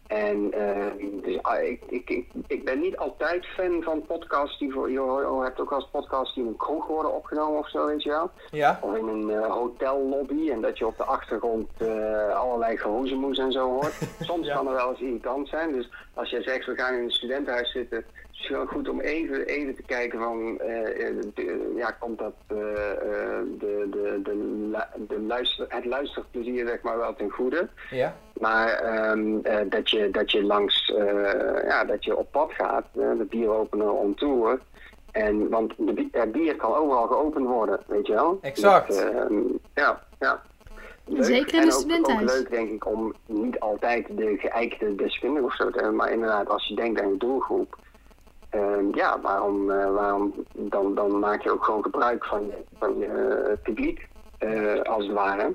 En ehm, dus, ah, ik, ik, ik, ik ben niet altijd fan van podcasts die voor. Je ho- hebt ook wel eens podcasts die in een kroeg worden opgenomen of zo, weet je wel. Ja? Of in een eh, hotellobby en dat je op de achtergrond eh, allerlei gehoezemoes en zo hoort. Soms Ja. kan er wel eens irritant zijn. Dus als jij zegt we gaan in een studentenhuis zitten, is het wel goed om even, even te kijken van eh, eh, de- ja, komt dat eh, eh, de, de, de, de luister, het luisterplezier zeg maar wel ten goede. Ja? Maar ehm, eh, dat, je, dat je langs, eh, ja, dat je op pad gaat, de bieropener on tour. En, want de het bier kan overal geopend worden, weet je wel? Exact. Dat, ehm, ja, ja. Leuk. Zeker in En een ook- studentenhuis. Ook leuk denk ik om niet altijd de geëikte deskundige of zo te hebben, maar inderdaad als je denkt aan je doelgroep. Ehm, ja, waarom, eh, waarom dan, dan maak je ook gewoon gebruik van je, van je eh, publiek, eh, als het ware.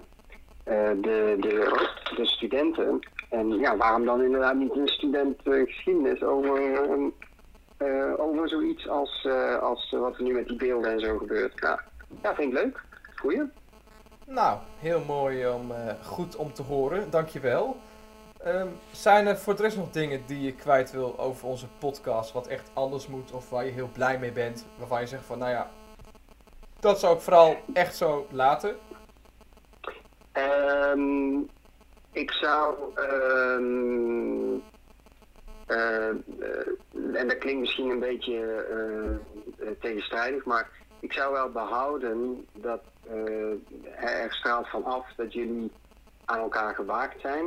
De, de, de studenten. En ja, waarom dan inderdaad niet een student geschiedenis over, ehm, eh, over zoiets als, als wat er nu met die beelden en zo gebeurt. Ja, ja vind ik leuk. Goeie. Nou, heel mooi om, goed om te horen. Dankjewel. Ehm zijn er voor de rest nog dingen die je kwijt wil over onze podcast, wat echt anders moet of waar je heel blij mee bent, waarvan je zegt van, nou ja, dat zou ik vooral echt zo laten. Ehm, ik zou. ehm, eh, en dat klinkt misschien een beetje eh, eh, tegenstrijdig, maar ik zou wel behouden dat er straalt van af dat jullie aan elkaar gewaakt zijn.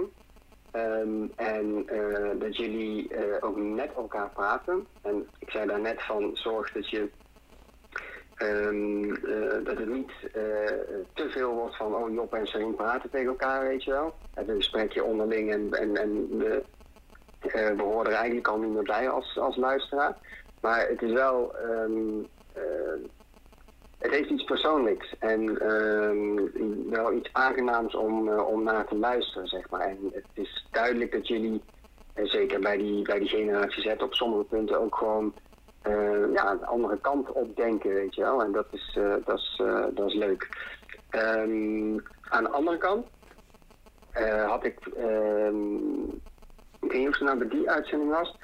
Ehm, en eh, dat jullie eh, ook met elkaar praten. En ik zei daar net van, zorg dat je Ehm, eh, dat het niet te veel wordt van, oh Job en Serien praten tegen elkaar, weet je wel. Het een gesprekje onderling en, en, en we, we horen er eigenlijk al niet meer bij als, als luisteraar. Maar het is wel, ehm, eh, het heeft iets persoonlijks en ehm, wel iets aangenaams om, eh, om naar te luisteren, zeg maar. En het is duidelijk dat jullie, eh, zeker bij die, bij die generatie Z, op sommige punten ook gewoon eh, ja, een andere kant op denken, weet je wel. En dat is, dat is, dat is leuk. Ehm, aan de andere kant had ik, ehm, ik weet niet of het nou bij die uitzending was,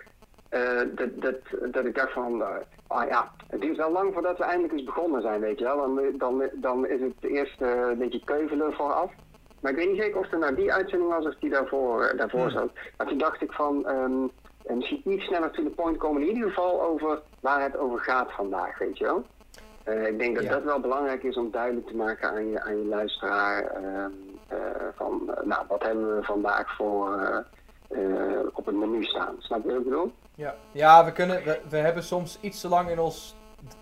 dat, dat, dat ik dacht van, ah ja, het duurt wel lang voordat we eindelijk eens begonnen zijn, weet je wel. Dan, dan, dan is het eerst eh, een beetje keuvelen vooraf. Maar ik weet niet zeker of het nou die uitzending was of die daarvoor, eh, daarvoor Hmm. zat. Maar toen dacht ik van, ehm, misschien iets sneller to the point komen. In ieder geval over waar het over gaat vandaag, weet je wel. Eh, ik denk dat Ja. dat wel belangrijk is om duidelijk te maken aan je, aan je luisteraar. ehm, eh, van, nou, wat hebben we vandaag voor op het menu staan. Snap je wat ik bedoel? Ja, ja we, kunnen, we, we hebben soms iets te lang in ons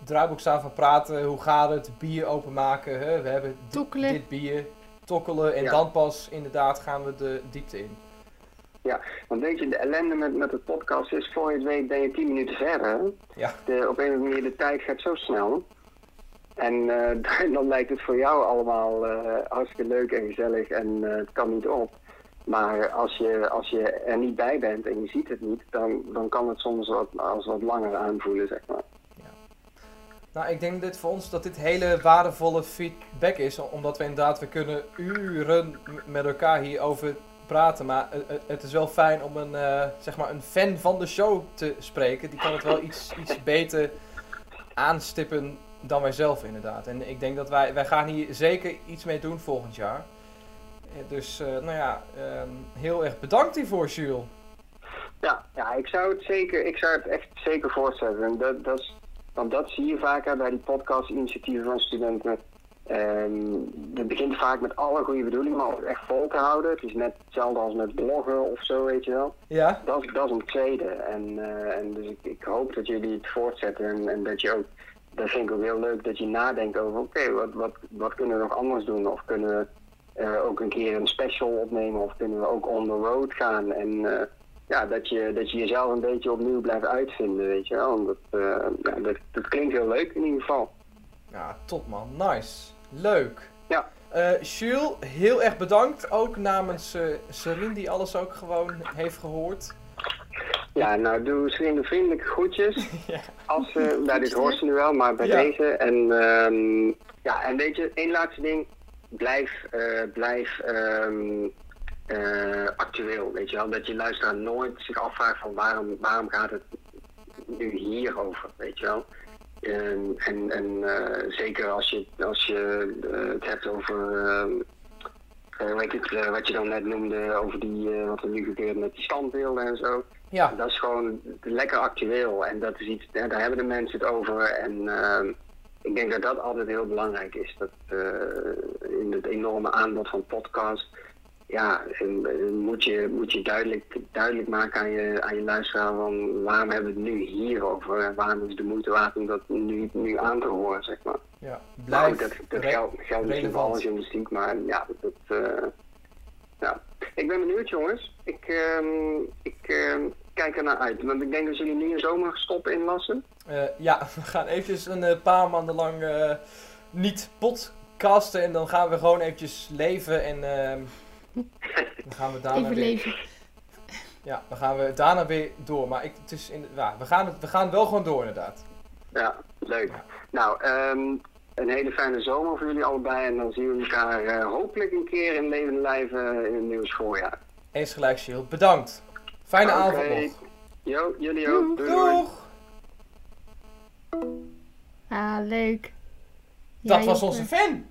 draaiboek staan van praten. Hoe gaat het? Bier openmaken. Hè? We hebben dit bier. Tokkelen. En Ja. dan pas inderdaad gaan we de diepte in. Want weet je, de ellende met, met de podcast is, voor je het weet ben je tien minuten verder. Ja. De, op een of andere manier, de tijd gaat zo snel. En eh, dan lijkt het voor jou allemaal eh, hartstikke leuk en gezellig en eh, het kan niet op. Maar als je, als je er niet bij bent en je ziet het niet, dan, dan kan het soms wat, als wat langer aanvoelen, zeg maar. Nou, ik denk dit voor ons dat dit hele waardevolle feedback is. Omdat we inderdaad, we kunnen uren met elkaar hierover praten. Maar eh, eh, het is wel fijn om een, eh, zeg maar een fan van de show te spreken. Die kan het wel iets, iets beter aanstippen dan wij zelf inderdaad. En ik denk dat wij, wij gaan hier zeker iets mee doen volgend jaar. Eh, Dus, eh, nou ja, ehm, heel erg bedankt hiervoor, Jules. Ja, ja ik, zou het zeker, ik zou het echt zeker voorstellen. En dat, dat is, want dat zie je vaker bij die podcast-initiatieven van studenten. Ehm, het begint vaak met alle goede bedoelingen, maar om het echt vol te houden. Het is net hetzelfde als met bloggen of zo, weet je wel. Ja? Dat, is- dat is een tweede. En, eh, en dus ik, ik hoop dat jullie het voortzetten en, en dat je ook, dat vind ik ook heel leuk, dat je nadenkt over, oké, wat, wat, wat kunnen we nog anders doen? Of kunnen we eh, ook een keer een special opnemen of kunnen we ook on the road gaan? En eh, ja, dat je, dat je jezelf een beetje opnieuw blijft uitvinden, weet je wel. Omdat, eh, ja, dat, dat klinkt heel leuk in ieder geval. Ja, top man. Nice. Leuk. Ja. Jules, heel erg bedankt. Ook namens Serine, die alles ook gewoon heeft gehoord. Ja, nou doe vrienden vriendelijke groetjes. Ja. Als nou, dit hoort ze nu wel, maar bij Ja. deze. En, ehm, ja, en weet je, één laatste ding. Blijf, eh, blijf ehm, eh, actueel, weet je wel. Dat je luisteraar nooit zich afvraagt van waarom, waarom gaat het nu hierover, weet je wel. Ehm, en en eh, zeker als je, als je het hebt over, ehm, eh, weet ik, wat je dan net noemde, over die, wat er nu gebeurt met die standbeelden en zo. Ja, Dat is gewoon lekker actueel en dat is iets, daar hebben de mensen het over. En ik denk dat dat altijd heel belangrijk is. Dat eh, in het enorme aanbod van podcasts, ja, en, moet je, moet je duidelijk, duidelijk maken aan je, aan je luisteraar van waarom hebben we het nu hierover en waarom is de moeite waard om dat nu, nu aan te horen, zeg maar. ja. Nou, blijf. dat, dat geldt, geldt misschien voor alle journalistiek, maar ja, dat, eh, ja. Ik ben benieuwd, jongens. Ik, ehm, ik ehm, kijk er naar uit. Want ik denk dat jullie nu een zomerstop inlassen. Eh, ja, we gaan eventjes een eh, paar maanden lang eh, niet podcasten. En dan gaan we gewoon eventjes leven. En ehm, dan gaan we daarna Even weer... leven. Ja, dan gaan we daarna weer door. Maar ik, het is in, ja, we, gaan het, we gaan wel gewoon door inderdaad. Ja, leuk. Ja. Nou, ehm, een hele fijne zomer voor jullie allebei. En dan zien we elkaar eh, hopelijk een keer in levende lijven in het nieuwe schooljaar. Eens gelijk, Shield. Bedankt. Fijne avond nog. Jo, jullie ook. Doeg. Doei, doei. Doeg! Ah, leuk. Dat Ja, was onze fan.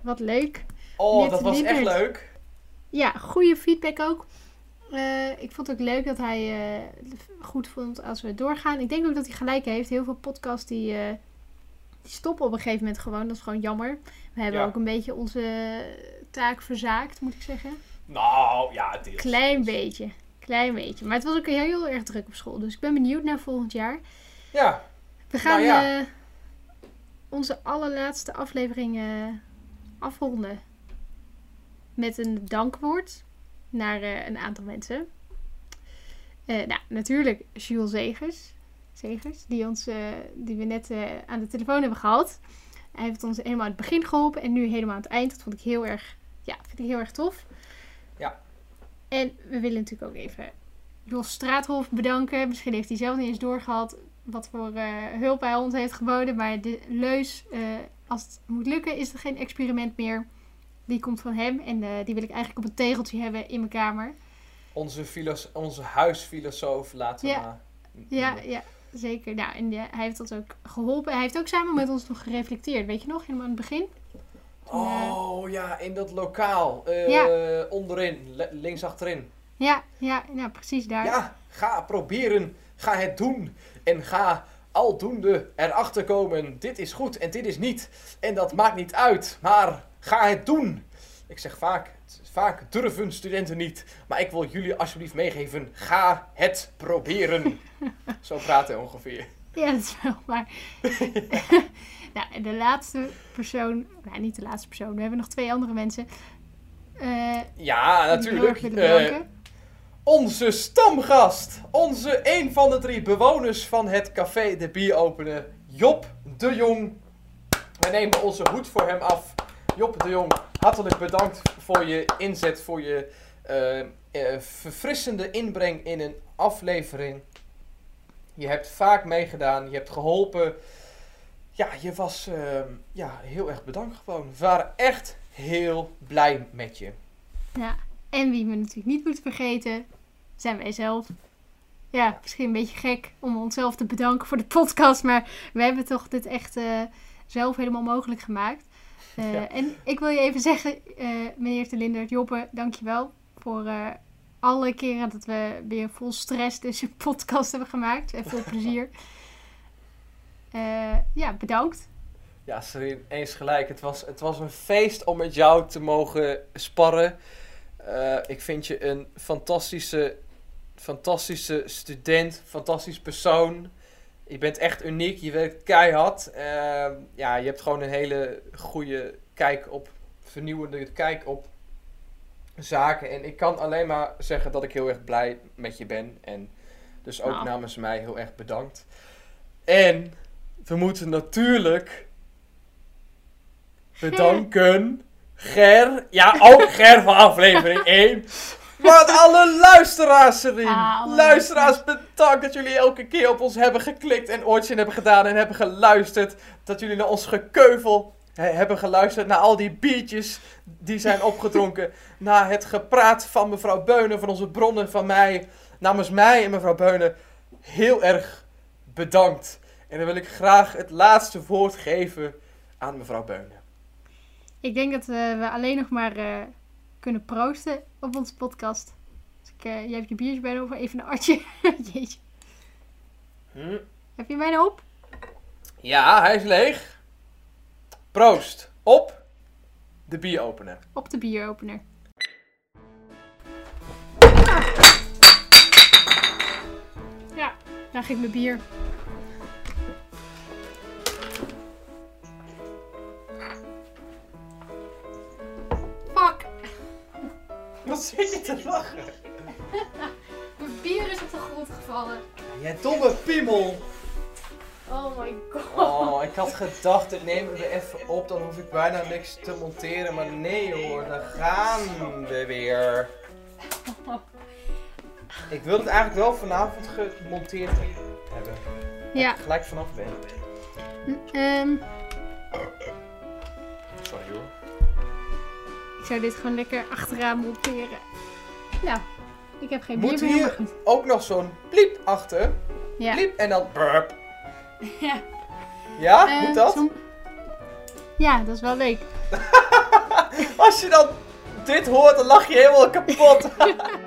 Wat leuk. Oh, dat was echt leuk. Ja, goede feedback ook. Eh, ik vond het ook leuk dat hij eh, goed vond als we doorgaan. Ik denk ook dat hij gelijk heeft. Heel veel podcasts die, eh, die stoppen op een gegeven moment gewoon. Dat is gewoon jammer. We hebben Ja. ook een beetje onze taak verzaakt, moet ik zeggen. Nou, ja, deels. Klein deels. beetje. Klein beetje. Maar het was ook heel, heel erg druk op school. Dus ik ben benieuwd naar volgend jaar. Ja, We gaan Nou ja. eh, onze allerlaatste aflevering eh, afronden. Met een dankwoord naar eh, een aantal mensen. Nou, natuurlijk Jules Zegers. Zegers die, ons, die we net aan de telefoon hebben gehad. Hij heeft ons helemaal aan het begin geholpen en nu helemaal aan het eind. Dat vond ik heel erg, ja, vind ik heel erg tof. En we willen natuurlijk ook even Jos Straathof bedanken. Misschien heeft hij zelf niet eens doorgehad wat voor eh, hulp hij ons heeft geboden. Maar de leus, eh, als het moet lukken, is er geen experiment meer. Die komt van hem en eh, die wil ik eigenlijk op een tegeltje hebben in mijn kamer. onze, filos onze huisfilosoof laten we Ja. Ja, zeker. Nou, en hij heeft ons ook geholpen. Hij heeft ook samen met ons nog gereflecteerd. Weet je nog, helemaal aan het begin? Oh ja, in dat lokaal. eh, Ja. Onderin, links achterin. ja, ja, ja, precies daar. Ja, ga proberen. Ga het doen. En ga aldoende erachter komen. Dit is goed en dit is niet. En dat maakt niet uit. Maar ga het doen. Ik zeg vaak, vaak durven studenten niet. Maar ik wil jullie alsjeblieft meegeven. Ga het proberen. Zo praten ongeveer. Ja, dat is wel waar. nou, en de laatste persoon, nou niet de laatste persoon, we hebben nog twee andere mensen. eh, Ja, natuurlijk. bedanken. onze stamgast. Onze een van de drie bewoners van het café De Bier Openen. Job de Jong. We nemen onze hoed voor hem af. Job de Jong, hartelijk bedankt voor je inzet, voor je eh, verfrissende inbreng in een aflevering. Je hebt vaak meegedaan, je hebt geholpen. Ja, je was eh, ja, heel erg bedankt gewoon. We waren echt heel blij met je. Ja, en wie we natuurlijk niet moeten vergeten, zijn wij zelf. Ja, misschien een beetje gek om onszelf te bedanken voor de podcast, maar we hebben toch dit echt eh, zelf helemaal mogelijk gemaakt. Eh, Ja. En ik wil je even zeggen, eh, meneer de Lindert, Joppe, dankjewel voor alle keren dat we weer vol stress deze podcast hebben gemaakt. En veel plezier. Eh, ja, bedankt. Ja, Serien, eens gelijk. Het was, het was een feest om met jou te mogen sparren. Eh, ik vind je een fantastische, fantastische student, fantastisch persoon. Je bent echt uniek, je werkt keihard. Eh, ja, je hebt gewoon een hele goede kijk op, vernieuwende kijk op zaken. En ik kan alleen maar zeggen dat ik heel erg blij met je ben. En dus ook Nou. namens mij heel erg bedankt. En we moeten natuurlijk bedanken. Ger, ja, ook Ger van aflevering 1. Maar alle luisteraars, Serien. Ah, luisteraars, bedankt dat jullie elke keer op ons hebben geklikt en oortje hebben gedaan en hebben geluisterd. Dat jullie naar ons gekeuvel he- hebben geluisterd, naar al die biertjes die zijn opgedronken. naar het gepraat van mevrouw Beunen, van onze bronnen, van mij. Namens mij en mevrouw Beunen, heel erg bedankt. En dan wil ik graag het laatste woord geven aan mevrouw Beunen. Ik denk dat eh, we alleen nog maar eh, kunnen proosten op onze podcast. Dus ik, eh, jij hebt je biertje bijna over, even een artje. Jeetje. Hm? Heb je bijna op? Ja, hij is leeg. Proost op de bieropener. Op de bieropener. Ja, daar ging mijn bier. Wat zit je te lachen? mijn bier is op de grond gevallen. Jij domme piemel. Oh my god. Oh, ik had gedacht, ik neem het er even op, dan hoef ik bijna niks te monteren. Maar nee hoor, daar gaan we weer. Ik wil het eigenlijk wel vanavond gemonteerd hebben. Ja, Gelijk vanaf ben. ehm, Sorry hoor. Ik zou dit gewoon lekker achteraan monteren. Nou, ik heb geen Moet bier meer. maar hier ook nog zo'n pliep achter. Ja. Pliep en dan burp. Ja. Ja, Eh, moet dat? som- Ja, dat is wel leuk. Als je dan dit hoort, dan lach je helemaal kapot.